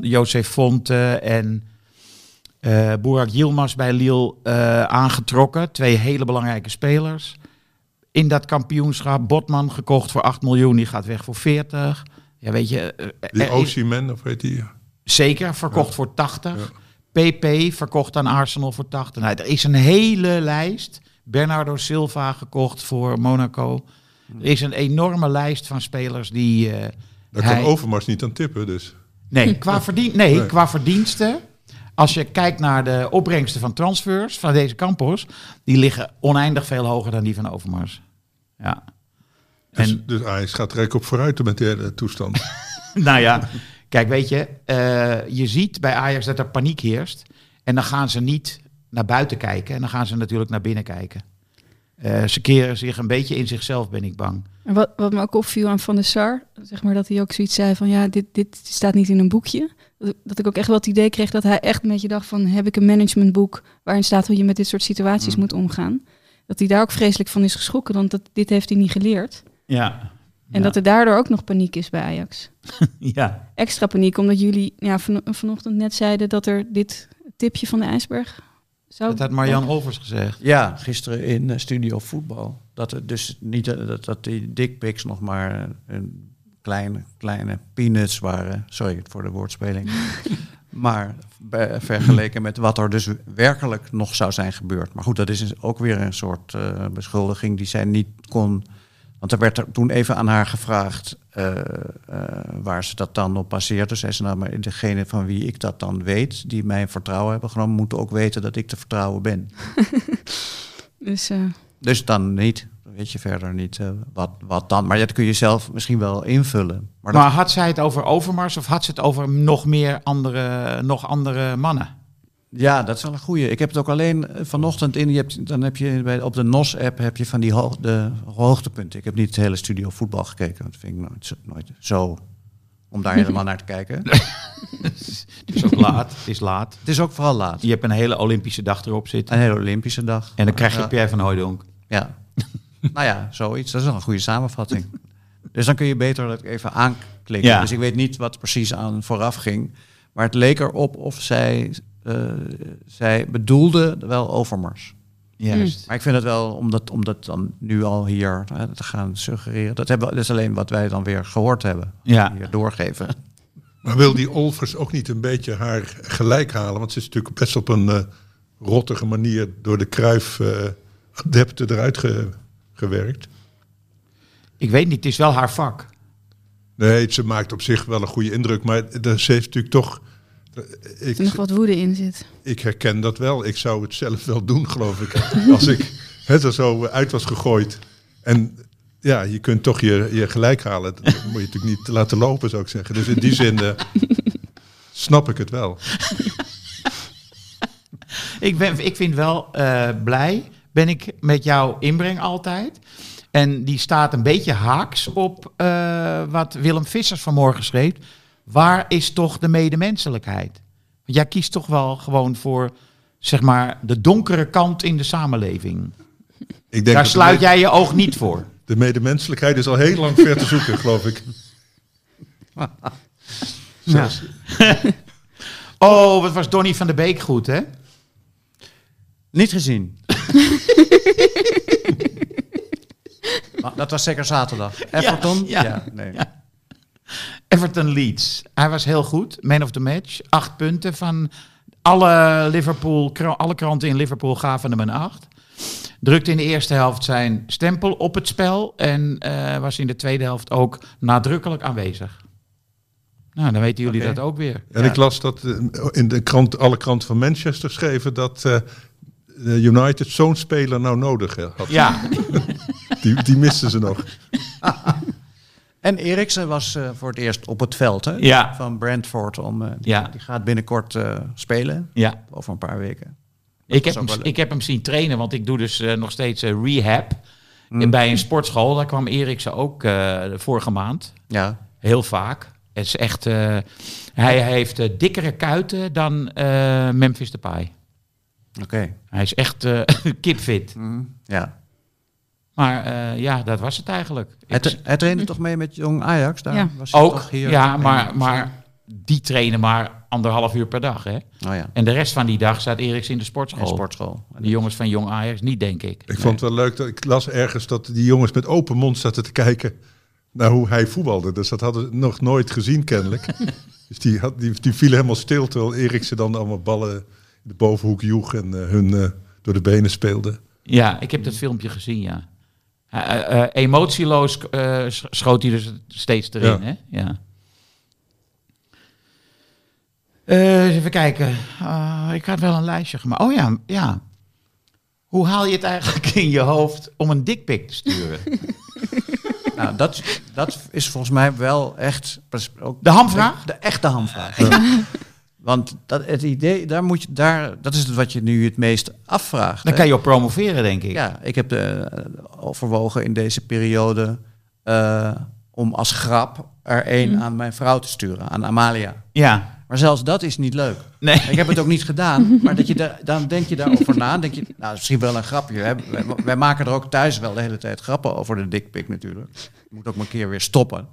Josef Fonte en eh Burak Yilmaz bij Lille aangetrokken. Twee hele belangrijke spelers. In dat kampioenschap, Botman gekocht voor 8 miljoen, die gaat weg voor 40. Ja, weet je, eh, Die Osimhen, of weet die? zeker verkocht voor 80. PP verkocht aan Arsenal voor 80. Nou, er is een hele lijst. Bernardo Silva gekocht voor Monaco. Er is een enorme lijst van spelers die. eh, Daar hij- kan Overmars niet aan tippen, dus. Nee, qua, verdien, nee, Nee. qua verdiensten. Als je kijkt naar de opbrengsten van transfers van deze campus, die liggen oneindig veel hoger dan die van Overmars. Ja. Dus, En dus Ajax gaat er op vooruit met hele toestand. nou ja, kijk, weet je, eh, je ziet bij Ajax dat er paniek heerst. En dan gaan ze niet naar buiten kijken en dan gaan ze natuurlijk naar binnen kijken. Eh, ze keren zich een beetje in zichzelf, ben ik bang. En wat, wat me ook opviel aan Van der Sar, zeg maar dat hij ook zoiets zei van ja, dit, dit staat niet in een boekje. Dat, dat ik ook echt wel het idee kreeg dat hij echt met je dacht van heb ik een managementboek waarin staat hoe je met dit soort situaties Mm. moet omgaan. Dat hij daar ook vreselijk van is geschrokken, want dat, dit heeft hij niet geleerd. Ja. En dat er daardoor ook nog paniek is bij Ajax. ja. Extra paniek, omdat jullie ja, van, vanochtend net zeiden dat er dit tipje van de ijsberg zou... Dat had Marjan Olvers gezegd. Ja, gisteren in eh, Studio Voetbal. Dat het dus niet eh, dat, dat die dickpics nog maar eh, een kleine, kleine peanuts waren. Sorry voor de woordspeling. maar vergeleken met wat er dus werkelijk nog zou zijn gebeurd. Maar goed, dat is ook weer een soort eh, beschuldiging die zij niet kon. Want er werd er toen even aan haar gevraagd eh, eh, waar ze dat dan op baseert. Dus zei ze nou, maar degene van wie ik dat dan weet, die mijn vertrouwen hebben genomen, moeten ook weten dat ik te vertrouwen ben. Dus eh, Dus dan niet. Dan weet je verder niet wat, wat dan. Maar dat kun je zelf misschien wel invullen. Maar, Maar, had zij het over Overmars of had ze het over nog meer andere, nog andere mannen? Ja, dat is wel een goeie. Ik heb het ook alleen eh, vanochtend in. Je hebt, dan heb je bij, op de NOS-app heb je van die hoog, de hoogtepunten. Ik heb niet het hele studio voetbal gekeken. Dat vind ik nooit, zo- nooit zo. Om daar helemaal naar te kijken. Het is ook laat. Het is laat. Het is ook vooral laat. Je hebt een hele Olympische dag erop zitten. Een hele Olympische dag. En dan krijg je Ja. Pierre van Hooijdonk. Ja. nou ja, zoiets. Dat is wel een goede samenvatting. Dus dan kun je beter dat even klikken. Ja. Dus ik weet niet wat precies aan vooraf ging. Maar het leek erop of zij, zij bedoelde wel Overmars. Juist. Maar ik vind het wel, om dat, om dat dan nu al hier hè, te gaan suggereren... Dat, hebben, dat is alleen wat wij dan weer gehoord hebben. Ja. Hier doorgeven. Maar wil die Olvers ook niet een beetje haar gelijk halen? Want ze is natuurlijk best op een eh, rottige manier door de Kruif-adepten eruit ge- gewerkt. Ik weet niet, het is wel haar vak. Nee, ze maakt op zich wel een goede indruk. Maar ze heeft natuurlijk toch... Dat er nog Ik, wat woede in zit. ik herken dat wel. Ik zou het zelf wel doen, geloof ik. Als ik het er zo uit was gegooid. En ja, je kunt toch je, je gelijk halen. Dat moet je natuurlijk niet laten lopen, zou ik zeggen. Dus in die zin eh, snap ik het wel. Ik, ben, ik vind wel eh, blij, ben ik met jouw inbreng altijd. En die staat een beetje haaks op eh, wat Willem Vissers vanmorgen schreef. Waar is toch de medemenselijkheid? Want jij kiest toch wel gewoon voor, zeg maar, de donkere kant in de samenleving. Ik denk Daar de sluit jij je oog niet voor. De medemenselijkheid is al heel lang ver te zoeken, geloof ik. Zelfs- Oh, wat was Donny van der Beek goed, hè? Niet gezien. Dat was zeker zaterdag. Everton? ja. nee. Ja. Everton Leeds. Hij was heel goed. Man of the match. Acht punten van alle, Liverpool, alle kranten in Liverpool gaven hem een acht. Drukte in de eerste helft zijn stempel op het spel. En eh, was in de tweede helft ook nadrukkelijk aanwezig. Nou, dan weten jullie dat ook weer. En Ja. ik las dat eh, in de krant, alle kranten van Manchester schreven dat eh, de United zo'n speler nou nodig had. Ja, Die, die misten ze nog. En Eriksen was eh, voor het eerst op het veld hè? Ja. van Brentford. Om, eh, die, Ja. die gaat binnenkort eh, spelen, ja. over een paar weken. Ik heb, hem, ik heb hem zien trainen, want ik doe dus nog steeds eh, rehab. Mm. Bij een sportschool, daar kwam Eriksen ook vorige maand. Ja, Heel vaak. Het is echt, hij heeft dikkere kuiten dan Memphis Depay. oké. Hij is echt kipfit. Mhm. Ja. Maar eh, ja, dat was het eigenlijk. Hij, Ik- tra- hij trainde toch mee met jong Ajax? Daar Ja. was hij ook, toch hier ja, maar, maar die trainen maar anderhalf uur per dag. Hè? Oh ja, En de rest van die dag staat Eriksen in de sportschool. sportschool. De jongens van Jong Ajax niet, denk ik. Ik vond het wel leuk dat ik las ergens dat die jongens met open mond zaten te kijken naar hoe hij voetbalde. Dus dat hadden ze nog nooit gezien kennelijk. dus die, had, die, die vielen helemaal stil terwijl Eriksen dan allemaal ballen in de bovenhoek joeg en eh, hun eh, door de benen speelde. Ja, ik heb dat filmpje gezien, ja. Eh, emotieloos eh, sch- schoot hij dus steeds erin, Ja. hè? Ja. Eh, even kijken. Ah, ik had wel een lijstje gemaakt. Oh ja, ja. Hoe haal je het eigenlijk in je hoofd om een dikpik te sturen? Nou, dat, dat is volgens mij wel echt... Ook De hamvraag? De, echte hamvraag. Want dat, het idee, daar moet je, daar, dat is het wat je nu het meest afvraagt. Dan hè? kan je op promoveren, denk ik. Ja, ik heb eh, overwogen in deze periode eh, om als grap er één aan mijn vrouw te sturen, aan Amalia. Ja. Maar zelfs dat is niet leuk. Nee. Ik heb het ook niet gedaan, maar dat je daar, dan denk je daarover na. Denk je, nou, misschien wel een grapje. Hè? Wij, wij maken er ook thuis wel de hele tijd grappen over de dikpik natuurlijk. Moet ook maar een keer weer stoppen.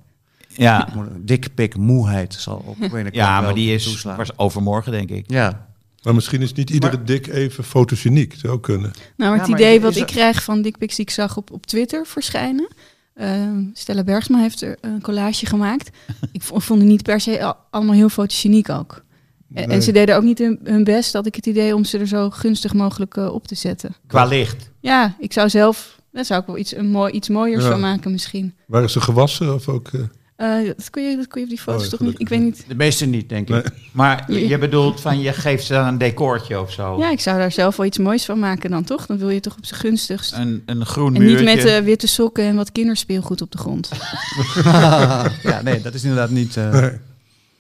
Ja, Dikpik moeheid zal ook binnenkort ja maar die is toeslaan. was overmorgen, denk ik. Ja, Maar misschien is niet iedere dik even fotogeniek. Zou kunnen. Nou, maar het Ja, maar idee wat ik krijg van dickpics die ik zag op, op Twitter verschijnen. Ehm, Stella Bergsma heeft er een collage gemaakt. ik vo- vond het niet per se al- allemaal heel fotogeniek ook. En, ze deden ook niet hun, best, had ik het idee, om ze er zo gunstig mogelijk eh, op te zetten. Qua licht. Ja, ik zou zelf, daar zou ik wel iets, een mooi, iets mooiers Ja. van maken misschien. Waren ze gewassen of ook... eh, Eh, dat, kun je, dat kun je op die foto's Oh, toch niet? Ik weet niet. de meeste niet, denk ik. Nee. Maar je bedoelt van je geeft ze dan een decoortje of zo. Ja, ik zou daar zelf wel iets moois van maken dan toch? Dan wil je toch op zijn gunstigst. Een, een groen En muurtje. niet met eh, witte sokken en wat kinderspeelgoed op de grond. ja, nee, dat is inderdaad niet... eh, nee.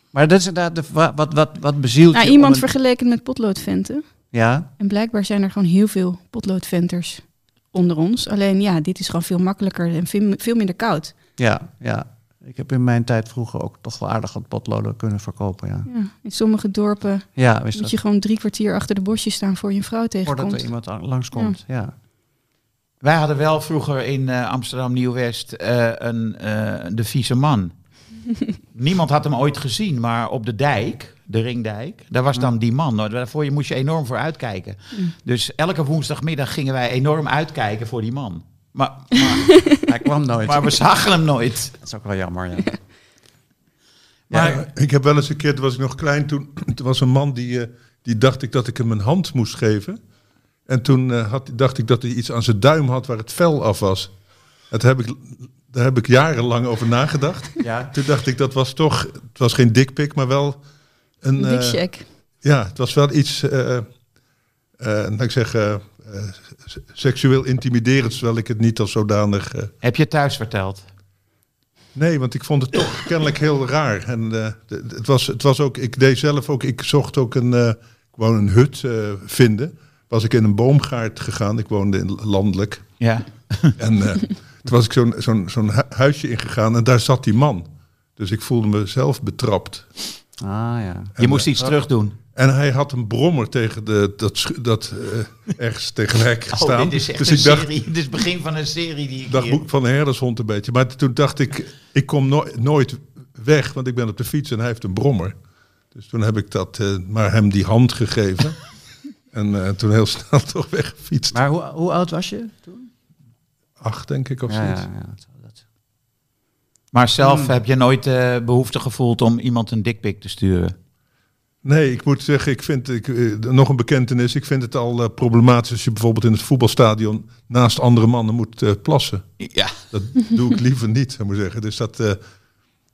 Maar dat is inderdaad de, wa- wat, wat, wat bezielt Nou, je iemand een- vergeleken met potloodventen. Ja, En blijkbaar zijn er gewoon heel veel potloodventers onder ons. Alleen ja, dit is gewoon veel makkelijker en veel, veel minder koud. ja, ja. Ik heb in mijn tijd vroeger ook toch wel aardig wat potloden kunnen verkopen, ja. Ja, in sommige dorpen Ja, moet dat je gewoon drie kwartier achter de bosjes staan voor je een vrouw voordat tegenkomt. er iemand langskomt, ja. Wij hadden wel vroeger in eh, Amsterdam Nieuw-West eh, een, eh, de vieze man. Niemand had hem ooit gezien, maar op de dijk, de ringdijk, daar was dan die man. Nou, Daarvoor je moest je enorm voor uitkijken. Dus elke woensdagmiddag gingen wij enorm uitkijken voor die man. Maar, maar, Hij kwam nooit. maar we zagen hem nooit. dat is ook wel jammer, ja. Maar Ja, ik heb wel eens een keer, toen was ik nog klein, toen, toen was een man die, eh, die dacht ik dat ik hem een hand moest geven. En toen eh, had, dacht ik dat hij iets aan zijn duim had waar het vel af was. Dat heb ik, daar heb ik jarenlang over nagedacht. ja. Toen dacht ik dat was toch, het was geen dikpik, maar wel een... Dik check. ja, het was wel iets, eh eh laat ik zeggen, eh, s- seksueel intimiderend, terwijl ik het niet als zodanig... eh, heb je thuis verteld? Nee, want ik vond het toch kennelijk heel raar. En eh, het, was, het was ook, ik deed zelf ook, ik zocht ook een, eh, gewoon een hut eh, vinden. Was ik in een boomgaard gegaan, ik woonde in landelijk. Ja. En eh, toen was ik zo'n zo'n zo'n hu- huisje ingegaan en daar zat die man. Dus ik voelde mezelf betrapt. Ah, ja. Je moest iets terug doen. En hij had een brommer tegen de, dat, dat eh, ergens tegen hek gestaan. Oh, dit is echt dus een ik dacht, serie. Dit is het begin van een serie die ik dacht hier- boek van de herdershond een beetje. Maar toen dacht ik, ik kom no- nooit weg, want ik ben op de fiets en hij heeft een brommer. Dus toen heb ik dat eh, maar hem die hand gegeven. en eh, toen heel snel toch weggefietst. Maar hoe, hoe oud was je toen? Acht, denk ik, of Ja, ja, zoiets. ja, dat- dat- Maar zelf Hmm. heb je nooit eh, behoefte gevoeld om iemand een dikpik te sturen? Nee, ik moet zeggen, ik vind, ik, eh, nog een bekentenis. Ik vind het al eh, problematisch als je bijvoorbeeld in het voetbalstadion naast andere mannen moet eh, plassen. Ja. Dat doe ik liever niet, zou ik maar zeggen. Dus dat, eh,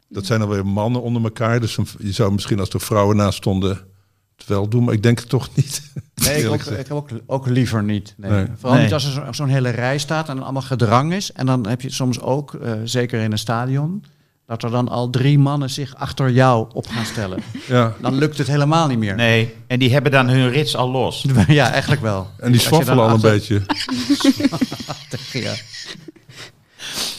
dat zijn alweer mannen onder elkaar. Dus een- je zou misschien als er vrouwen naast stonden het wel doen, maar ik denk het toch niet. Nee, ik, ook, gezegd. ik heb ook, ook liever niet. Nee. Nee. Vooral Nee. niet als er zo- zo'n hele rij staat en allemaal gedrang is. En dan heb je soms ook, eh, zeker in een stadion, dat er dan al drie mannen zich achter jou op gaan stellen. Ja. Dan lukt het helemaal niet meer. Nee, en die hebben dan hun rits al los. Ja, eigenlijk wel. En die zwaffelen al een beetje. Ja.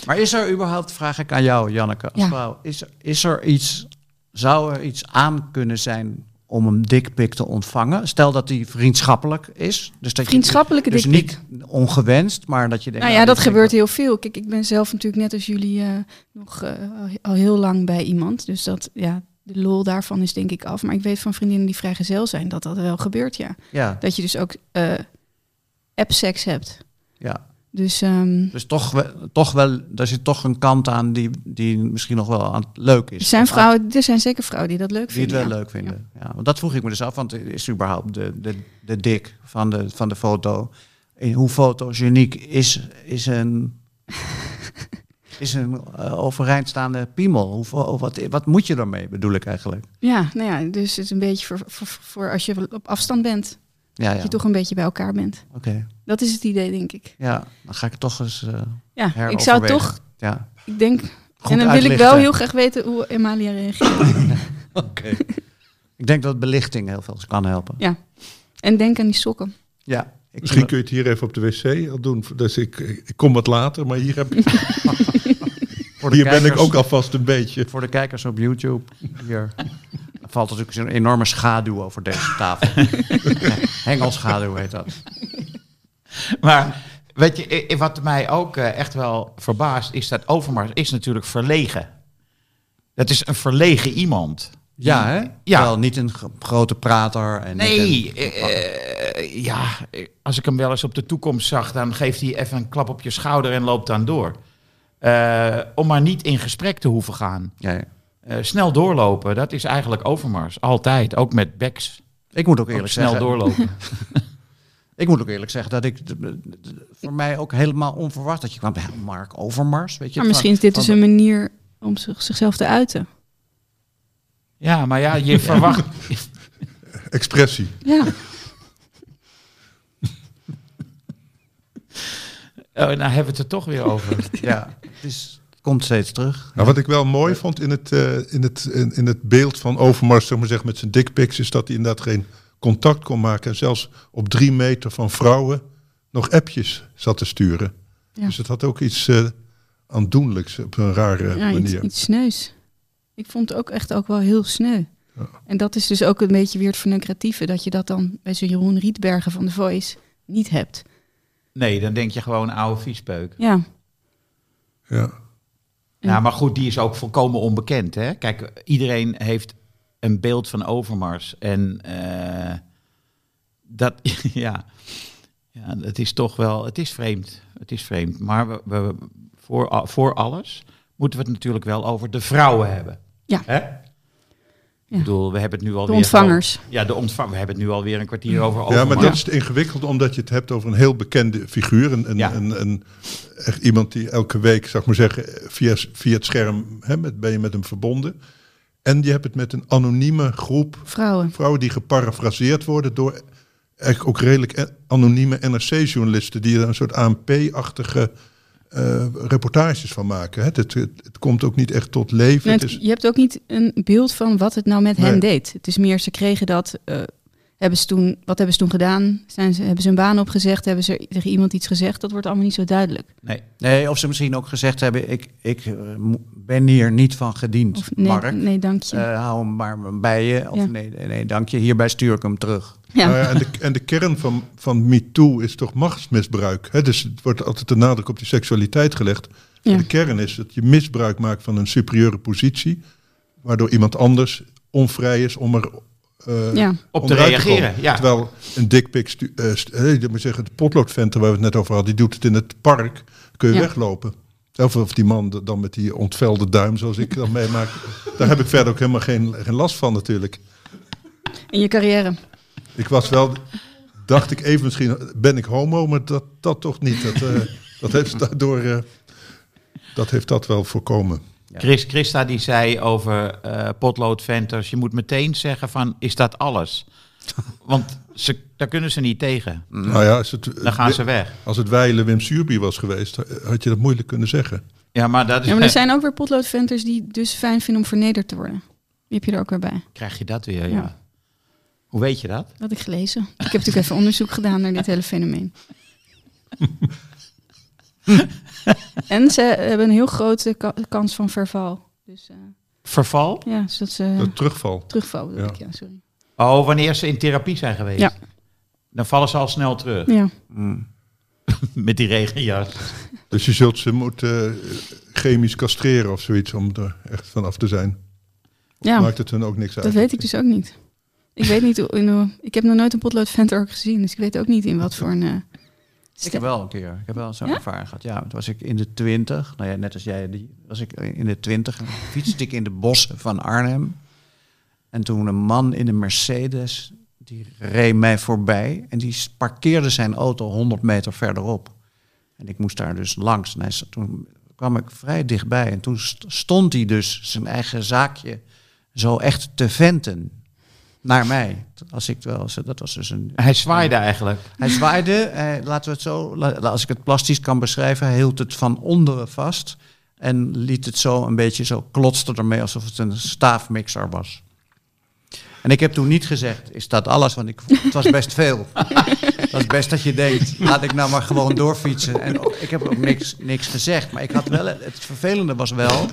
Maar is er überhaupt, vraag ik aan jou, Janneke, als Ja. vrouw, is, is er iets, zou er iets aan kunnen zijn om een dikpik te ontvangen? Stel dat die vriendschappelijk is. Dus dat Vriendschappelijke je, dus niet ongewenst, maar dat je denkt... Nou ja, dit dat gebeurt heel veel. Kijk, ik ben zelf natuurlijk net als jullie eh, nog eh, al- heel lang bij iemand. Dus dat, ja, de lol daarvan is denk ik af. Maar ik weet van vriendinnen die vrijgezel zijn dat dat wel gebeurt, ja. Ja, Dat je dus ook eh app-seks hebt. ja. Dus ehm, Dus toch, toch wel, daar zit toch een kant aan die, die misschien nog wel aan leuk is. er zijn vrouwen, er zijn zeker vrouwen die dat leuk Die het vinden. wel ja. leuk vinden. Ja. want dat vroeg ik me dus af, want is überhaupt de, de, de dik van de, van de foto, in hoe fotogeniek is, is een, is een eh, overeind staande piemel? Hoe, wat, wat moet je daarmee, bedoel ik eigenlijk? Ja, nou ja, dus het is een beetje voor, voor, voor als je op afstand bent. Ja, Dat ja. je toch een beetje bij elkaar bent. Oké. Dat is het idee, denk ik. Ja, dan ga ik het toch eens eh Ja, ik zou toch, Ja. ik denk, Goed en dan wil ik wel heel graag weten hoe Emalia reageert. Oké. ik denk dat belichting heel veel kan helpen. ja. En denk aan die sokken. Ja. Ik Misschien kun je het hier even op de wc al doen. Dus ik, ik kom wat later, maar hier, heb ik, hier ben ik ook alvast een beetje. Voor de kijkers op YouTube. Hier Er valt natuurlijk zo'n enorme schaduw over deze tafel. Hengelschaduw heet dat. Maar weet je, wat mij ook eh, echt wel verbaast, is dat Overmars is natuurlijk verlegen. Dat is een verlegen iemand. Ja, hè? Ja. Wel niet een gro- grote prater. En Nee, een- eh, eh, ja, als ik hem wel eens op de toekomst zag, dan geeft hij even een klap op je schouder en loopt dan door. Om maar niet in gesprek te hoeven gaan. ja, ja. Eh, snel doorlopen, dat is eigenlijk Overmars. Altijd, ook met backs. Ik moet ook Ook eerlijk snel zeggen. doorlopen. Ik moet ook eerlijk zeggen dat ik voor mij ook helemaal onverwacht dat je kwam. Ja, Mark Overmars, weet je. Maar misschien is dit dus een manier om zich, zichzelf te uiten. ja, maar ja, je verwacht... Expressie. Ja, Oh, nou hebben we het er toch weer over. Ja, het, is, komt steeds terug. Nou, wat ik wel mooi vond in het, eh, in het, in, in het beeld van Overmars, zeg maar zeggen, met zijn dickpics, is dat hij inderdaad geen contact kon maken. En zelfs op drie meter van vrouwen nog appjes zat te sturen. Ja. Dus het had ook iets eh, aandoenlijks op een rare ja iets, manier. iets sneus. Ik vond het ook echt ook wel heel sneu. En dat is dus ook een beetje weer het verneukeratieve, dat je dat dan bij zo'n Jeroen Rietbergen van The Voice niet hebt. Nee, dan denk je gewoon oude viespeuk. Ja, Ja. Ja, maar goed, die is ook volkomen onbekend. Hè? Kijk, iedereen heeft een beeld van Overmars. En eh, dat, ja, ja, het is toch wel, het is vreemd. Het is vreemd. Maar we, we, voor, voor alles moeten we het natuurlijk wel over de vrouwen hebben. Ja. Hè? Ik bedoel, we hebben het nu alweer... De ontvangers. Ja, de ontvang. We hebben het nu alweer een kwartier over Ja, maar dat is ingewikkeld omdat je het hebt over een heel bekende figuur. Een, een, Ja. een, een- echt iemand die elke week, zeg maar zeggen, via, via het scherm hè, met, ben je met hem verbonden. En je hebt het met een anonieme groep Vrouwen. vrouwen die geparafraseerd worden door eigenlijk ook redelijk anonieme NRC-journalisten die er een soort ANP-achtige eh, reportages van maken. Het, het, het komt ook niet echt tot leven. Nee, het Je hebt ook niet een beeld van wat het nou met Nee. hen deed. Het is meer, ze kregen dat. eh, hebben ze toen, wat hebben ze toen gedaan? Zijn ze, hebben ze een baan opgezegd? Hebben ze tegen iemand iets gezegd? Dat wordt allemaal niet zo duidelijk. Nee. Nee, of ze misschien ook gezegd hebben, ik, ik eh, ben hier niet van gediend, Of nee, Mark. nee dank je. Eh, hou hem maar bij je. Of Ja. nee, nee, nee, dank je. Hierbij stuur ik hem terug. ja. Nou ja, en, de, en de kern van, van MeToo is toch machtsmisbruik. Hè? Dus het wordt altijd de nadruk op die seksualiteit gelegd. Ja. De kern is dat je misbruik maakt van een superieure positie, waardoor iemand anders onvrij is om er eh, Ja. Op te reageren, ja. Terwijl een dickpic, stu- eh, eh, ik moet zeggen, de potloodventer waar we het net over hadden, die doet het in het park, kun je Ja. weglopen. Of, of die man dan met die ontvelde duim, zoals ik dan meemaak. Daar heb ik verder ook helemaal geen, geen last van natuurlijk. In je carrière. Ik was wel, dacht ik even misschien, ben ik homo, maar dat, dat toch niet. Dat, eh, dat heeft daardoor, eh, dat heeft dat wel voorkomen. Chris, Christa die zei over eh potloodventers, je moet meteen zeggen van, is dat alles? Want ze, daar kunnen ze niet tegen. Nou ja, als het, Dan gaan ze weg. als het wijlen Wim Suurby was geweest, had je dat moeilijk kunnen zeggen. Ja, maar dat is, Ja, maar er zijn ook weer potloodventers die dus fijn vinden om vernederd te worden. Die heb je er ook weer bij. krijg je dat weer, ja. Ja. Hoe weet je dat? Dat had ik gelezen. Ik heb natuurlijk even onderzoek gedaan naar dit hele fenomeen. en ze hebben een heel grote ka- kans van verval. Dus eh, Verval? ja, dus dat ze terugval. terugval bedoel Ja. ik, ja, sorry. Oh, wanneer ze in therapie zijn geweest. Ja. Dan vallen ze al snel terug. Ja. Met die regenjas. Dus je zult ze moeten eh, chemisch castreren of zoiets om er echt vanaf te zijn. ja, Maakt het hun ook niks uit. dat weet ik dus ook niet. Ik weet niet, in, ik heb nog nooit een potloodventer ook gezien, dus ik weet ook niet in wat voor een... Ik heb wel een keer, ik heb wel zo'n Ja? ervaring gehad. Ja, toen was ik in de twintig, nou ja, net als jij, die, was ik in de twintig. Fietste ik in de bossen van Arnhem. En toen een man in een Mercedes, die reed mij voorbij. En die parkeerde zijn auto 100 meter verderop. En ik moest daar dus langs. En hij, toen kwam ik vrij dichtbij. En toen st- stond hij dus zijn eigen zaakje zo echt te venten naar mij. Als ik wel, dat was dus een, Hij zwaaide eigenlijk. hij zwaaide, eh, laten we het zo, als ik het plastisch kan beschrijven, hij hield het van onderen vast en liet het zo een beetje zo klotste ermee alsof het een staafmixer was. En ik heb toen niet gezegd, is dat alles? Want ik, het was best veel. Dat is best dat je denkt, laat ik nou maar gewoon doorfietsen. En ook- ik heb ook niks, niks gezegd. Maar ik had wel, het vervelende was wel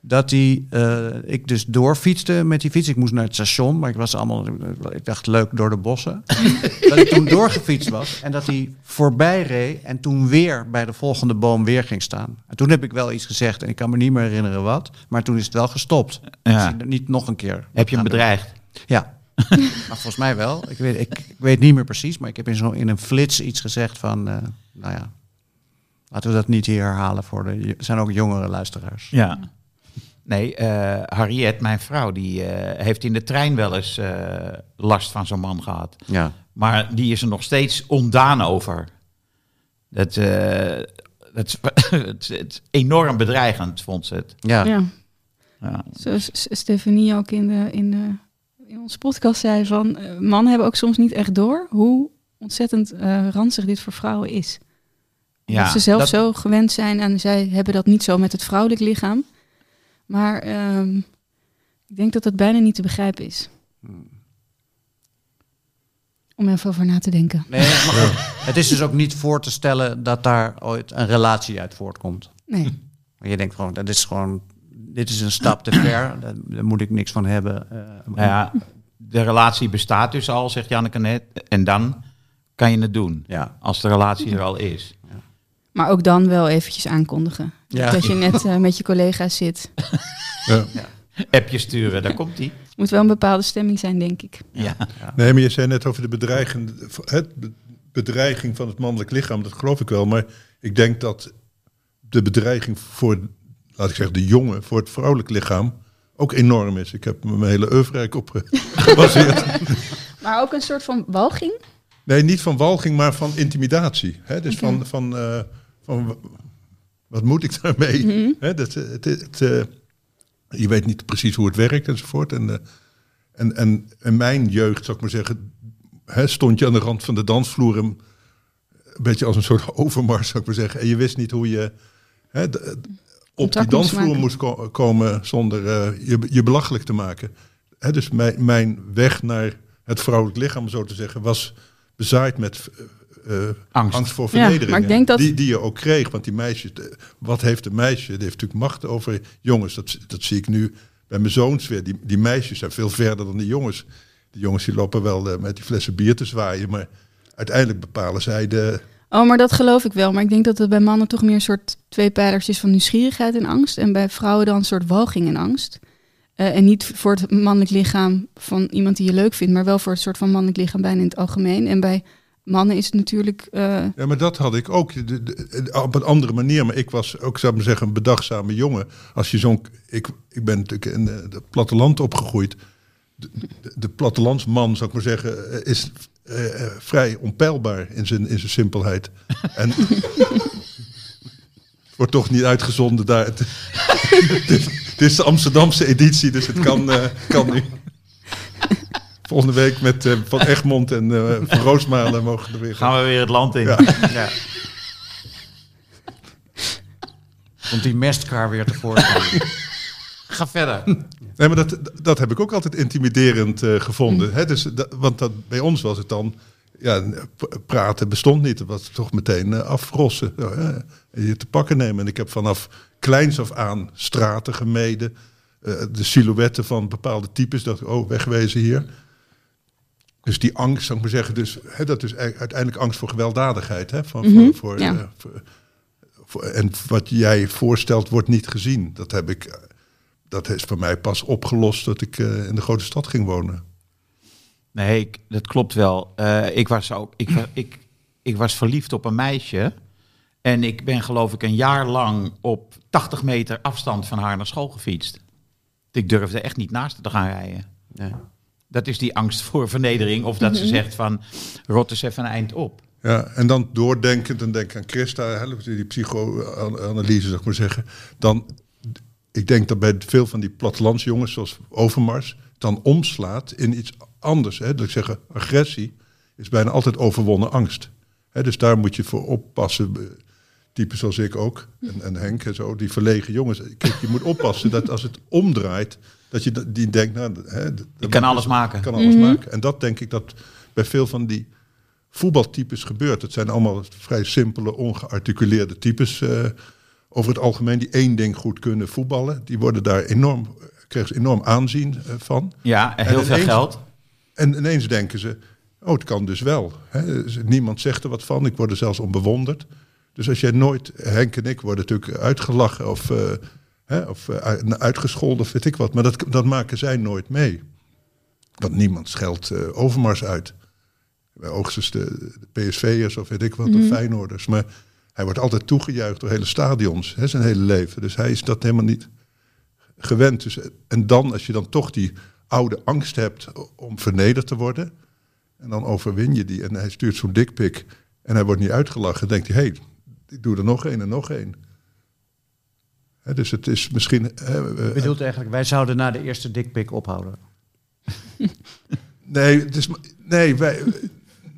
dat die, eh, ik dus doorfietste met die fiets. Ik moest naar het station, maar ik was allemaal, ik dacht leuk door de bossen. dat ik toen doorgefietst was en dat hij voorbij reed en toen weer bij de volgende boom weer ging staan. En toen heb ik wel iets gezegd en ik kan me niet meer herinneren wat, maar toen is het wel gestopt. Ja. Dus niet nog een keer. Heb je hem bedreigd? Ja. maar volgens mij wel. Ik weet, ik, ik weet niet meer precies, maar ik heb in, zo, in een flits iets gezegd van, eh, nou ja, laten we dat niet hier herhalen voor de, er zijn ook jongere luisteraars. Ja. Nee, eh Harriet, mijn vrouw, die eh, heeft in de trein wel eens eh, last van zo'n man gehad. Ja. Maar die is er nog steeds ondaan over. Dat, eh, dat, is- het, enorm bedreigend, vond ze het. Ja. ja. Ja. Zoals S- Stefanie ook in, de, in, de, in onze podcast zei van... mannen hebben ook soms niet echt door hoe ontzettend eh ranzig dit voor vrouwen is. Ja, dat ze zelf dat- zo gewend zijn en zij hebben dat niet zo met het vrouwelijk lichaam. Maar ehm, ik denk dat dat bijna niet te begrijpen is. Om even over na te denken. Nee, maar het is dus ook niet voor te stellen dat daar ooit een relatie uit voortkomt. Nee. Je denkt gewoon, dat is gewoon, dit is een stap te ver, daar, daar moet ik niks van hebben. eh, Nou ja, de relatie bestaat dus al, zegt Janneke net. En dan kan je het doen. Ja. Als de relatie er al is. Maar ook dan wel eventjes aankondigen. Ja. Dat je net eh, met je collega's zit. Ja. Appje sturen, daar komt die. Moet wel een bepaalde stemming zijn, denk ik. Ja. Nee, maar je zei net over de bedreiging, het be- bedreiging van het mannelijk lichaam. Dat geloof ik wel. Maar ik denk dat de bedreiging voor, laat ik zeggen, de jongen, voor het vrouwelijk lichaam ook enorm is. Ik heb mijn hele oeuvre eigenlijk op eh, gebaseerd. Maar ook een soort van walging. Nee, niet van walging, maar van intimidatie. Hè? Dus van, van, eh, van w- wat moet ik daarmee? Hè? Dat, eh, het, het, eh, je weet niet precies hoe het werkt enzovoort. En, eh, en, en in mijn jeugd, zou ik maar zeggen, hè, stond je aan de rand van de dansvloer. en Een beetje als een soort overmars, zou ik maar zeggen. En je wist niet hoe je op die dansvloer moest ko- komen zonder je, je belachelijk te maken. Hè, dus mijn, mijn weg naar het vrouwelijk lichaam, zo te zeggen, was bezaaid met eh, Angst. angst voor Ja, vernedering. maar ik denk dat- die, die je ook kreeg. Want die meisjes, wat heeft een meisje? Die heeft natuurlijk macht over jongens. Dat, dat zie ik nu bij mijn zoons weer. Die, die meisjes zijn veel verder dan de jongens. De jongens die lopen wel eh, met die flessen bier te zwaaien. Maar uiteindelijk bepalen zij de... Oh, maar dat geloof ik wel. Maar ik denk dat het bij mannen toch meer een soort twee pijlers is van nieuwsgierigheid en angst. En bij vrouwen dan een soort walging en angst. Eh, en niet voor het mannelijk lichaam van iemand die je leuk vindt, maar wel voor het soort van mannelijk lichaam bijna in het algemeen. En bij mannen is natuurlijk. eh, Ja, maar dat had ik ook de- op een andere manier. Maar ik was ook, zou ik maar zeggen, een bedachtzame jongen. Als je zo'n... Ik, ik ben natuurlijk in eh, het platteland opgegroeid. De, plattelandsman, zou ik maar zeggen, eh, is eh, eh, vrij onpeilbaar in zijn, in zijn simpelheid. En wordt toch niet uitgezonden daar. Het, dit, is de Amsterdamse editie, dus het kan, eh, kan nu. Volgende week met eh, Van Egmond en eh, Van Roosmalen mogen er weer Gaan we weer het land in. Ja. Ja. Komt die mestkar weer tevoorschijn. Ga verder. Nee, maar dat, dat heb ik ook altijd intimiderend eh, gevonden. Hè? Dus, dat, want dat, bij ons was het dan... Ja, praten bestond niet. Het was toch meteen afrossen. Zo, hè? En je te pakken nemen. En ik heb vanaf kleins af aan straten gemeden. eh, de silhouetten van bepaalde types. Dat oh, wegwezen hier. Dus die angst, zou ik maar zeggen. Dus, hè, dat is uiteindelijk angst voor gewelddadigheid. Hè? Van, Mhm, voor, voor, ja. eh, voor- voor- en wat jij voorstelt wordt niet gezien. Dat heb ik... dat is voor mij pas opgelost dat ik eh, in de grote stad ging wonen. Nee, ik, dat klopt wel. Eh, ik, was ook, ik, ik, ik was verliefd op een meisje. En ik ben geloof ik een jaar lang op 80 meter afstand van haar naar school gefietst. Ik durfde echt niet naast haar te gaan rijden. Nee. Dat is die angst voor vernedering. Of dat ze zegt van, rot eens even een eind op. Ja, en dan doordenkend, en denk aan Christa, die psychoanalyse, zou ik maar zeggen. Dan, ik denk dat bij veel van die plattelandsjongens, zoals Overmars, dan omslaat in iets anders. Hè. Dat ik zeggen, agressie is bijna altijd overwonnen angst. Hè, dus daar moet je voor oppassen. eh, Typen zoals ik ook, en, en Henk en zo, die verlegen jongens. Kijk, je moet oppassen dat als het omdraait, dat je die denkt, nou, hè, Je kan alles maken. kan alles maken. En dat denk ik dat bij veel van die voetbaltypes gebeurt. Het zijn allemaal vrij simpele, ongearticuleerde types eh, over het algemeen die één ding goed kunnen voetballen. Die worden daar enorm, krijgen ze enorm aanzien eh, van. Ja, en En heel veel geld. En ineens denken ze, oh, het kan dus wel. Hè? Dus Niemand zegt er wat van, ik word er zelfs om bewonderd. Dus als jij nooit, Henk en ik worden natuurlijk uitgelachen of, eh, hè, of eh, uitgescholden of weet ik wat. Maar dat, dat maken zij nooit mee. Want niemand scheldt eh, Overmars uit. Bij oogstens de, de PSV'ers of weet ik wat, of Feyenoorders. Maar hij wordt altijd toegejuicht door hele stadions, hè, zijn hele leven. Dus hij is dat helemaal niet gewend. Dus, en dan, als je dan toch die oude angst hebt om vernederd te worden... en dan overwin je die en hij stuurt zo'n dikpik... en hij wordt niet uitgelachen, dan denkt hij... hé, hey, ik doe er nog één en nog één. Dus het is misschien... hè, eh, Je bedoelt eigenlijk, wij zouden na de eerste dikpik ophouden. Nee, het is, nee, wij,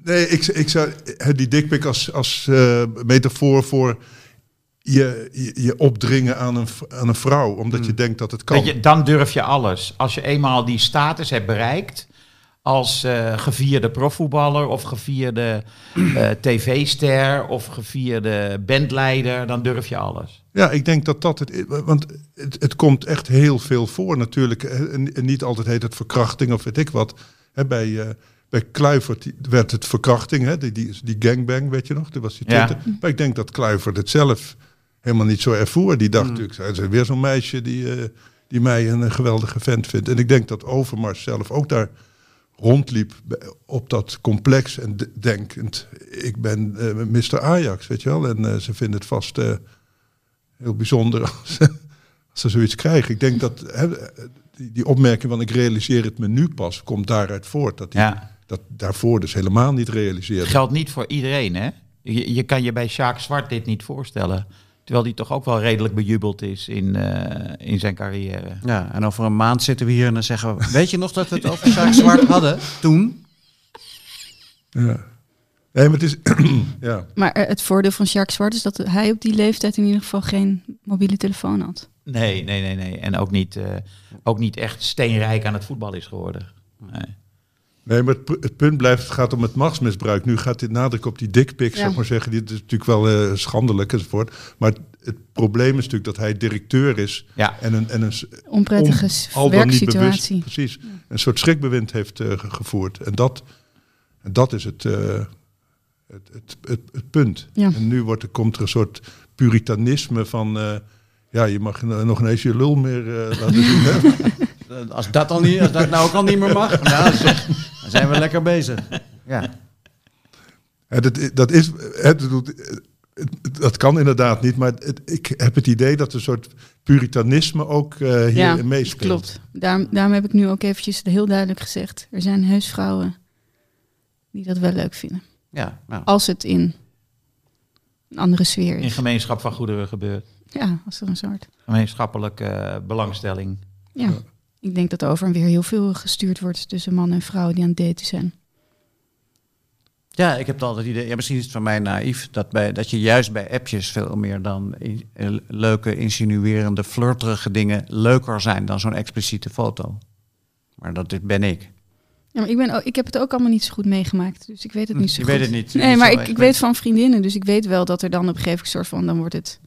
nee ik, ik zou die dikpik als, als eh, metafoor voor je, je, je opdringen aan een, aan een vrouw, omdat je denkt dat het kan. Je, dan durf je alles. Als je eenmaal die status hebt bereikt als eh, gevierde profvoetballer of gevierde eh, tv-ster of gevierde bandleider, dan durf je alles. Ja, ik denk dat dat het. Want het, het komt echt heel veel voor natuurlijk. En, en niet altijd heet het verkrachting of weet ik wat. Hè, bij, eh, bij Kluivert werd het verkrachting, hè? Die, die, die gangbang, weet je nog? Dat was die Ja. Twitter. Maar ik denk dat Kluivert het zelf helemaal niet zo ervoer. Die Mm. dacht natuurlijk, er is weer zo'n meisje die, die mij een, geweldige vent vindt. En ik denk dat Overmars zelf ook daar rondliep op dat complex en de- denkend, ik ben eh Mr. Ajax, weet je wel. En eh, ze vinden het vast eh, heel bijzonder als, als ze zoiets krijgen. Ik denk dat hè, die, die opmerking van ik realiseer het me nu pas, komt daaruit voort. Dat hij Ja. dat daarvoor dus helemaal niet realiseerde. Geldt niet voor iedereen, hè? Je, je kan je bij Sjaak Zwart dit niet voorstellen. Terwijl die toch ook wel redelijk bejubeld is in, eh, in zijn carrière. Ja, en over een maand zitten we hier en dan zeggen we... Weet je nog dat we het over Sjaak Zwart hadden toen? Ja. Nee, maar het is... ja. Maar eh, het voordeel van Jacques Zwart is dat hij op die leeftijd in ieder geval geen mobiele telefoon had. Nee, nee, nee, nee. En ook niet, eh, ook niet echt steenrijk aan het voetbal is geworden. Nee. Nee, maar het, pu- het punt blijft, het gaat om het machtsmisbruik. Nu gaat dit nadruk op die dickpics, Ja. zou ik maar zeggen. Dit is natuurlijk wel eh, schandelijk enzovoort. Maar het, het probleem is natuurlijk dat hij directeur is. Ja. En een, en een Onprettige on- s- al dan niet bewust, werksituatie. precies, een soort schrikbewind heeft eh, ge- gevoerd. En dat, en dat is het, eh, het, het, het, het punt. Ja. En nu wordt er, komt er een soort puritanisme van... eh, ja, je mag nog ineens je lul meer eh, laten zien. Hè? Als dat, al niet, als dat nou ook al niet meer mag, nou, zeg, zijn we lekker bezig. Ja. Dat, dat, is, het, dat kan inderdaad niet, maar het, ik heb het idee dat een soort puritanisme ook eh hier Ja, meespeelt. Klopt. Daarom, daarom heb ik nu ook eventjes heel duidelijk gezegd. Er zijn heus vrouwen die dat wel leuk vinden. Ja, nou, Als het in een andere sfeer In is. gemeenschap van goederen gebeurt. Ja, als er een soort... Gemeenschappelijke eh, belangstelling. Ja. Ik denk dat over en weer heel veel gestuurd wordt tussen mannen en vrouwen die aan het daten zijn. ja, ik heb het altijd idee, ja, misschien is het van mij naïef, dat, bij, dat je juist bij appjes veel meer dan in- eh, leuke, insinuerende, flirterige dingen leuker zijn dan zo'n expliciete foto. Maar dat is- ben ik. Ja, maar ik, ben, ook- ik heb het ook allemaal niet zo goed meegemaakt. Dus ik weet het niet zo je goed. weet het niet. Nee, Niet maar ik, ik weet van vriendinnen. Dus ik weet wel dat er dan op een gegeven moment soort van... Dan wordt het...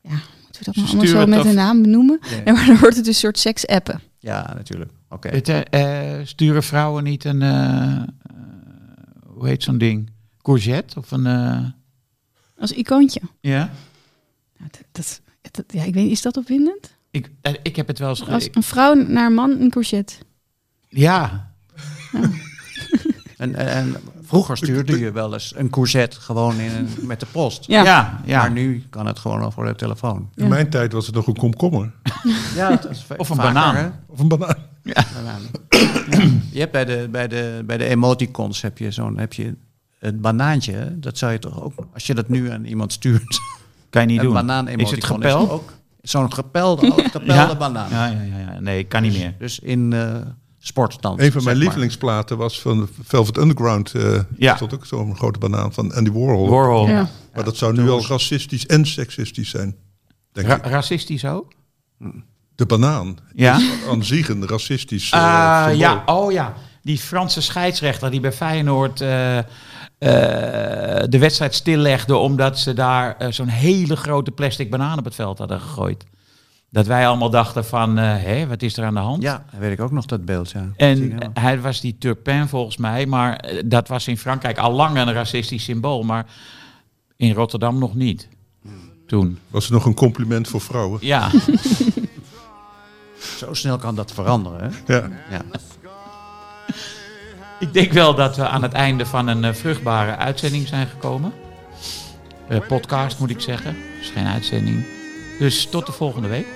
Ja, moeten we dat nou allemaal zo met een naam benoemen? Nee. Nee, maar dan wordt het een soort seks-appen. Ja, natuurlijk. Oké. Het, eh, eh, sturen vrouwen niet een, eh, eh, hoe heet zo'n ding? Courgette of een, eh, Als icoontje. ja? Nou, dat, dat, dat- ja, ik weet niet, is dat opwindend? Ik, ik heb het wel eens Als een vrouw naar een man een courgette. Ja, En, en, en vroeger stuurde je wel eens een courgette gewoon in een, met de post. Ja. ja, ja. Maar nu kan het gewoon over de telefoon. In mijn tijd was het nog een komkommer Ja, Of een banaan. Hè? of een banaan. Banaan. Je hebt bij de, bij de, bij de emoticons heb je zo'n heb je het banaantje. Dat zou je toch ook, als je dat nu aan iemand stuurt, kan je niet een doen. banaan Is het gepeld? ook zo'n gepelde, gepelde ja. banaan. Ja, ja, ja, ja. Nee, kan niet meer. Dus in eh sport dan. Een van mijn maar. lievelingsplaten was van Velvet Underground. eh Ja. Stond ook zo'n grote banaan van Andy Warhol. Warhol. Ja. Maar dat zou nu al racistisch en seksistisch zijn. Denk Ra- ik. racistisch ook? De banaan Ja. is aan zich een racistisch eh, Ah, symbool. ja, oh ja. Die Franse scheidsrechter die bij Feyenoord eh, eh, de wedstrijd stillegde... omdat ze daar eh, zo'n hele grote plastic banaan op het veld hadden gegooid. Dat wij allemaal dachten van, eh, hé, wat is er aan de hand? Ja, weet ik ook nog dat beeld. Ja. En hij was die Turpin volgens mij, maar eh, dat was in Frankrijk al lang een racistisch symbool. Maar in Rotterdam nog niet. Toen. Was het nog een compliment voor vrouwen? Ja, Zo snel kan dat veranderen. Hè? Ja. Ja. ik denk wel dat we aan het einde van een eh, vruchtbare uitzending zijn gekomen. Eh, podcast moet ik zeggen. Het is geen uitzending. Dus tot de volgende week.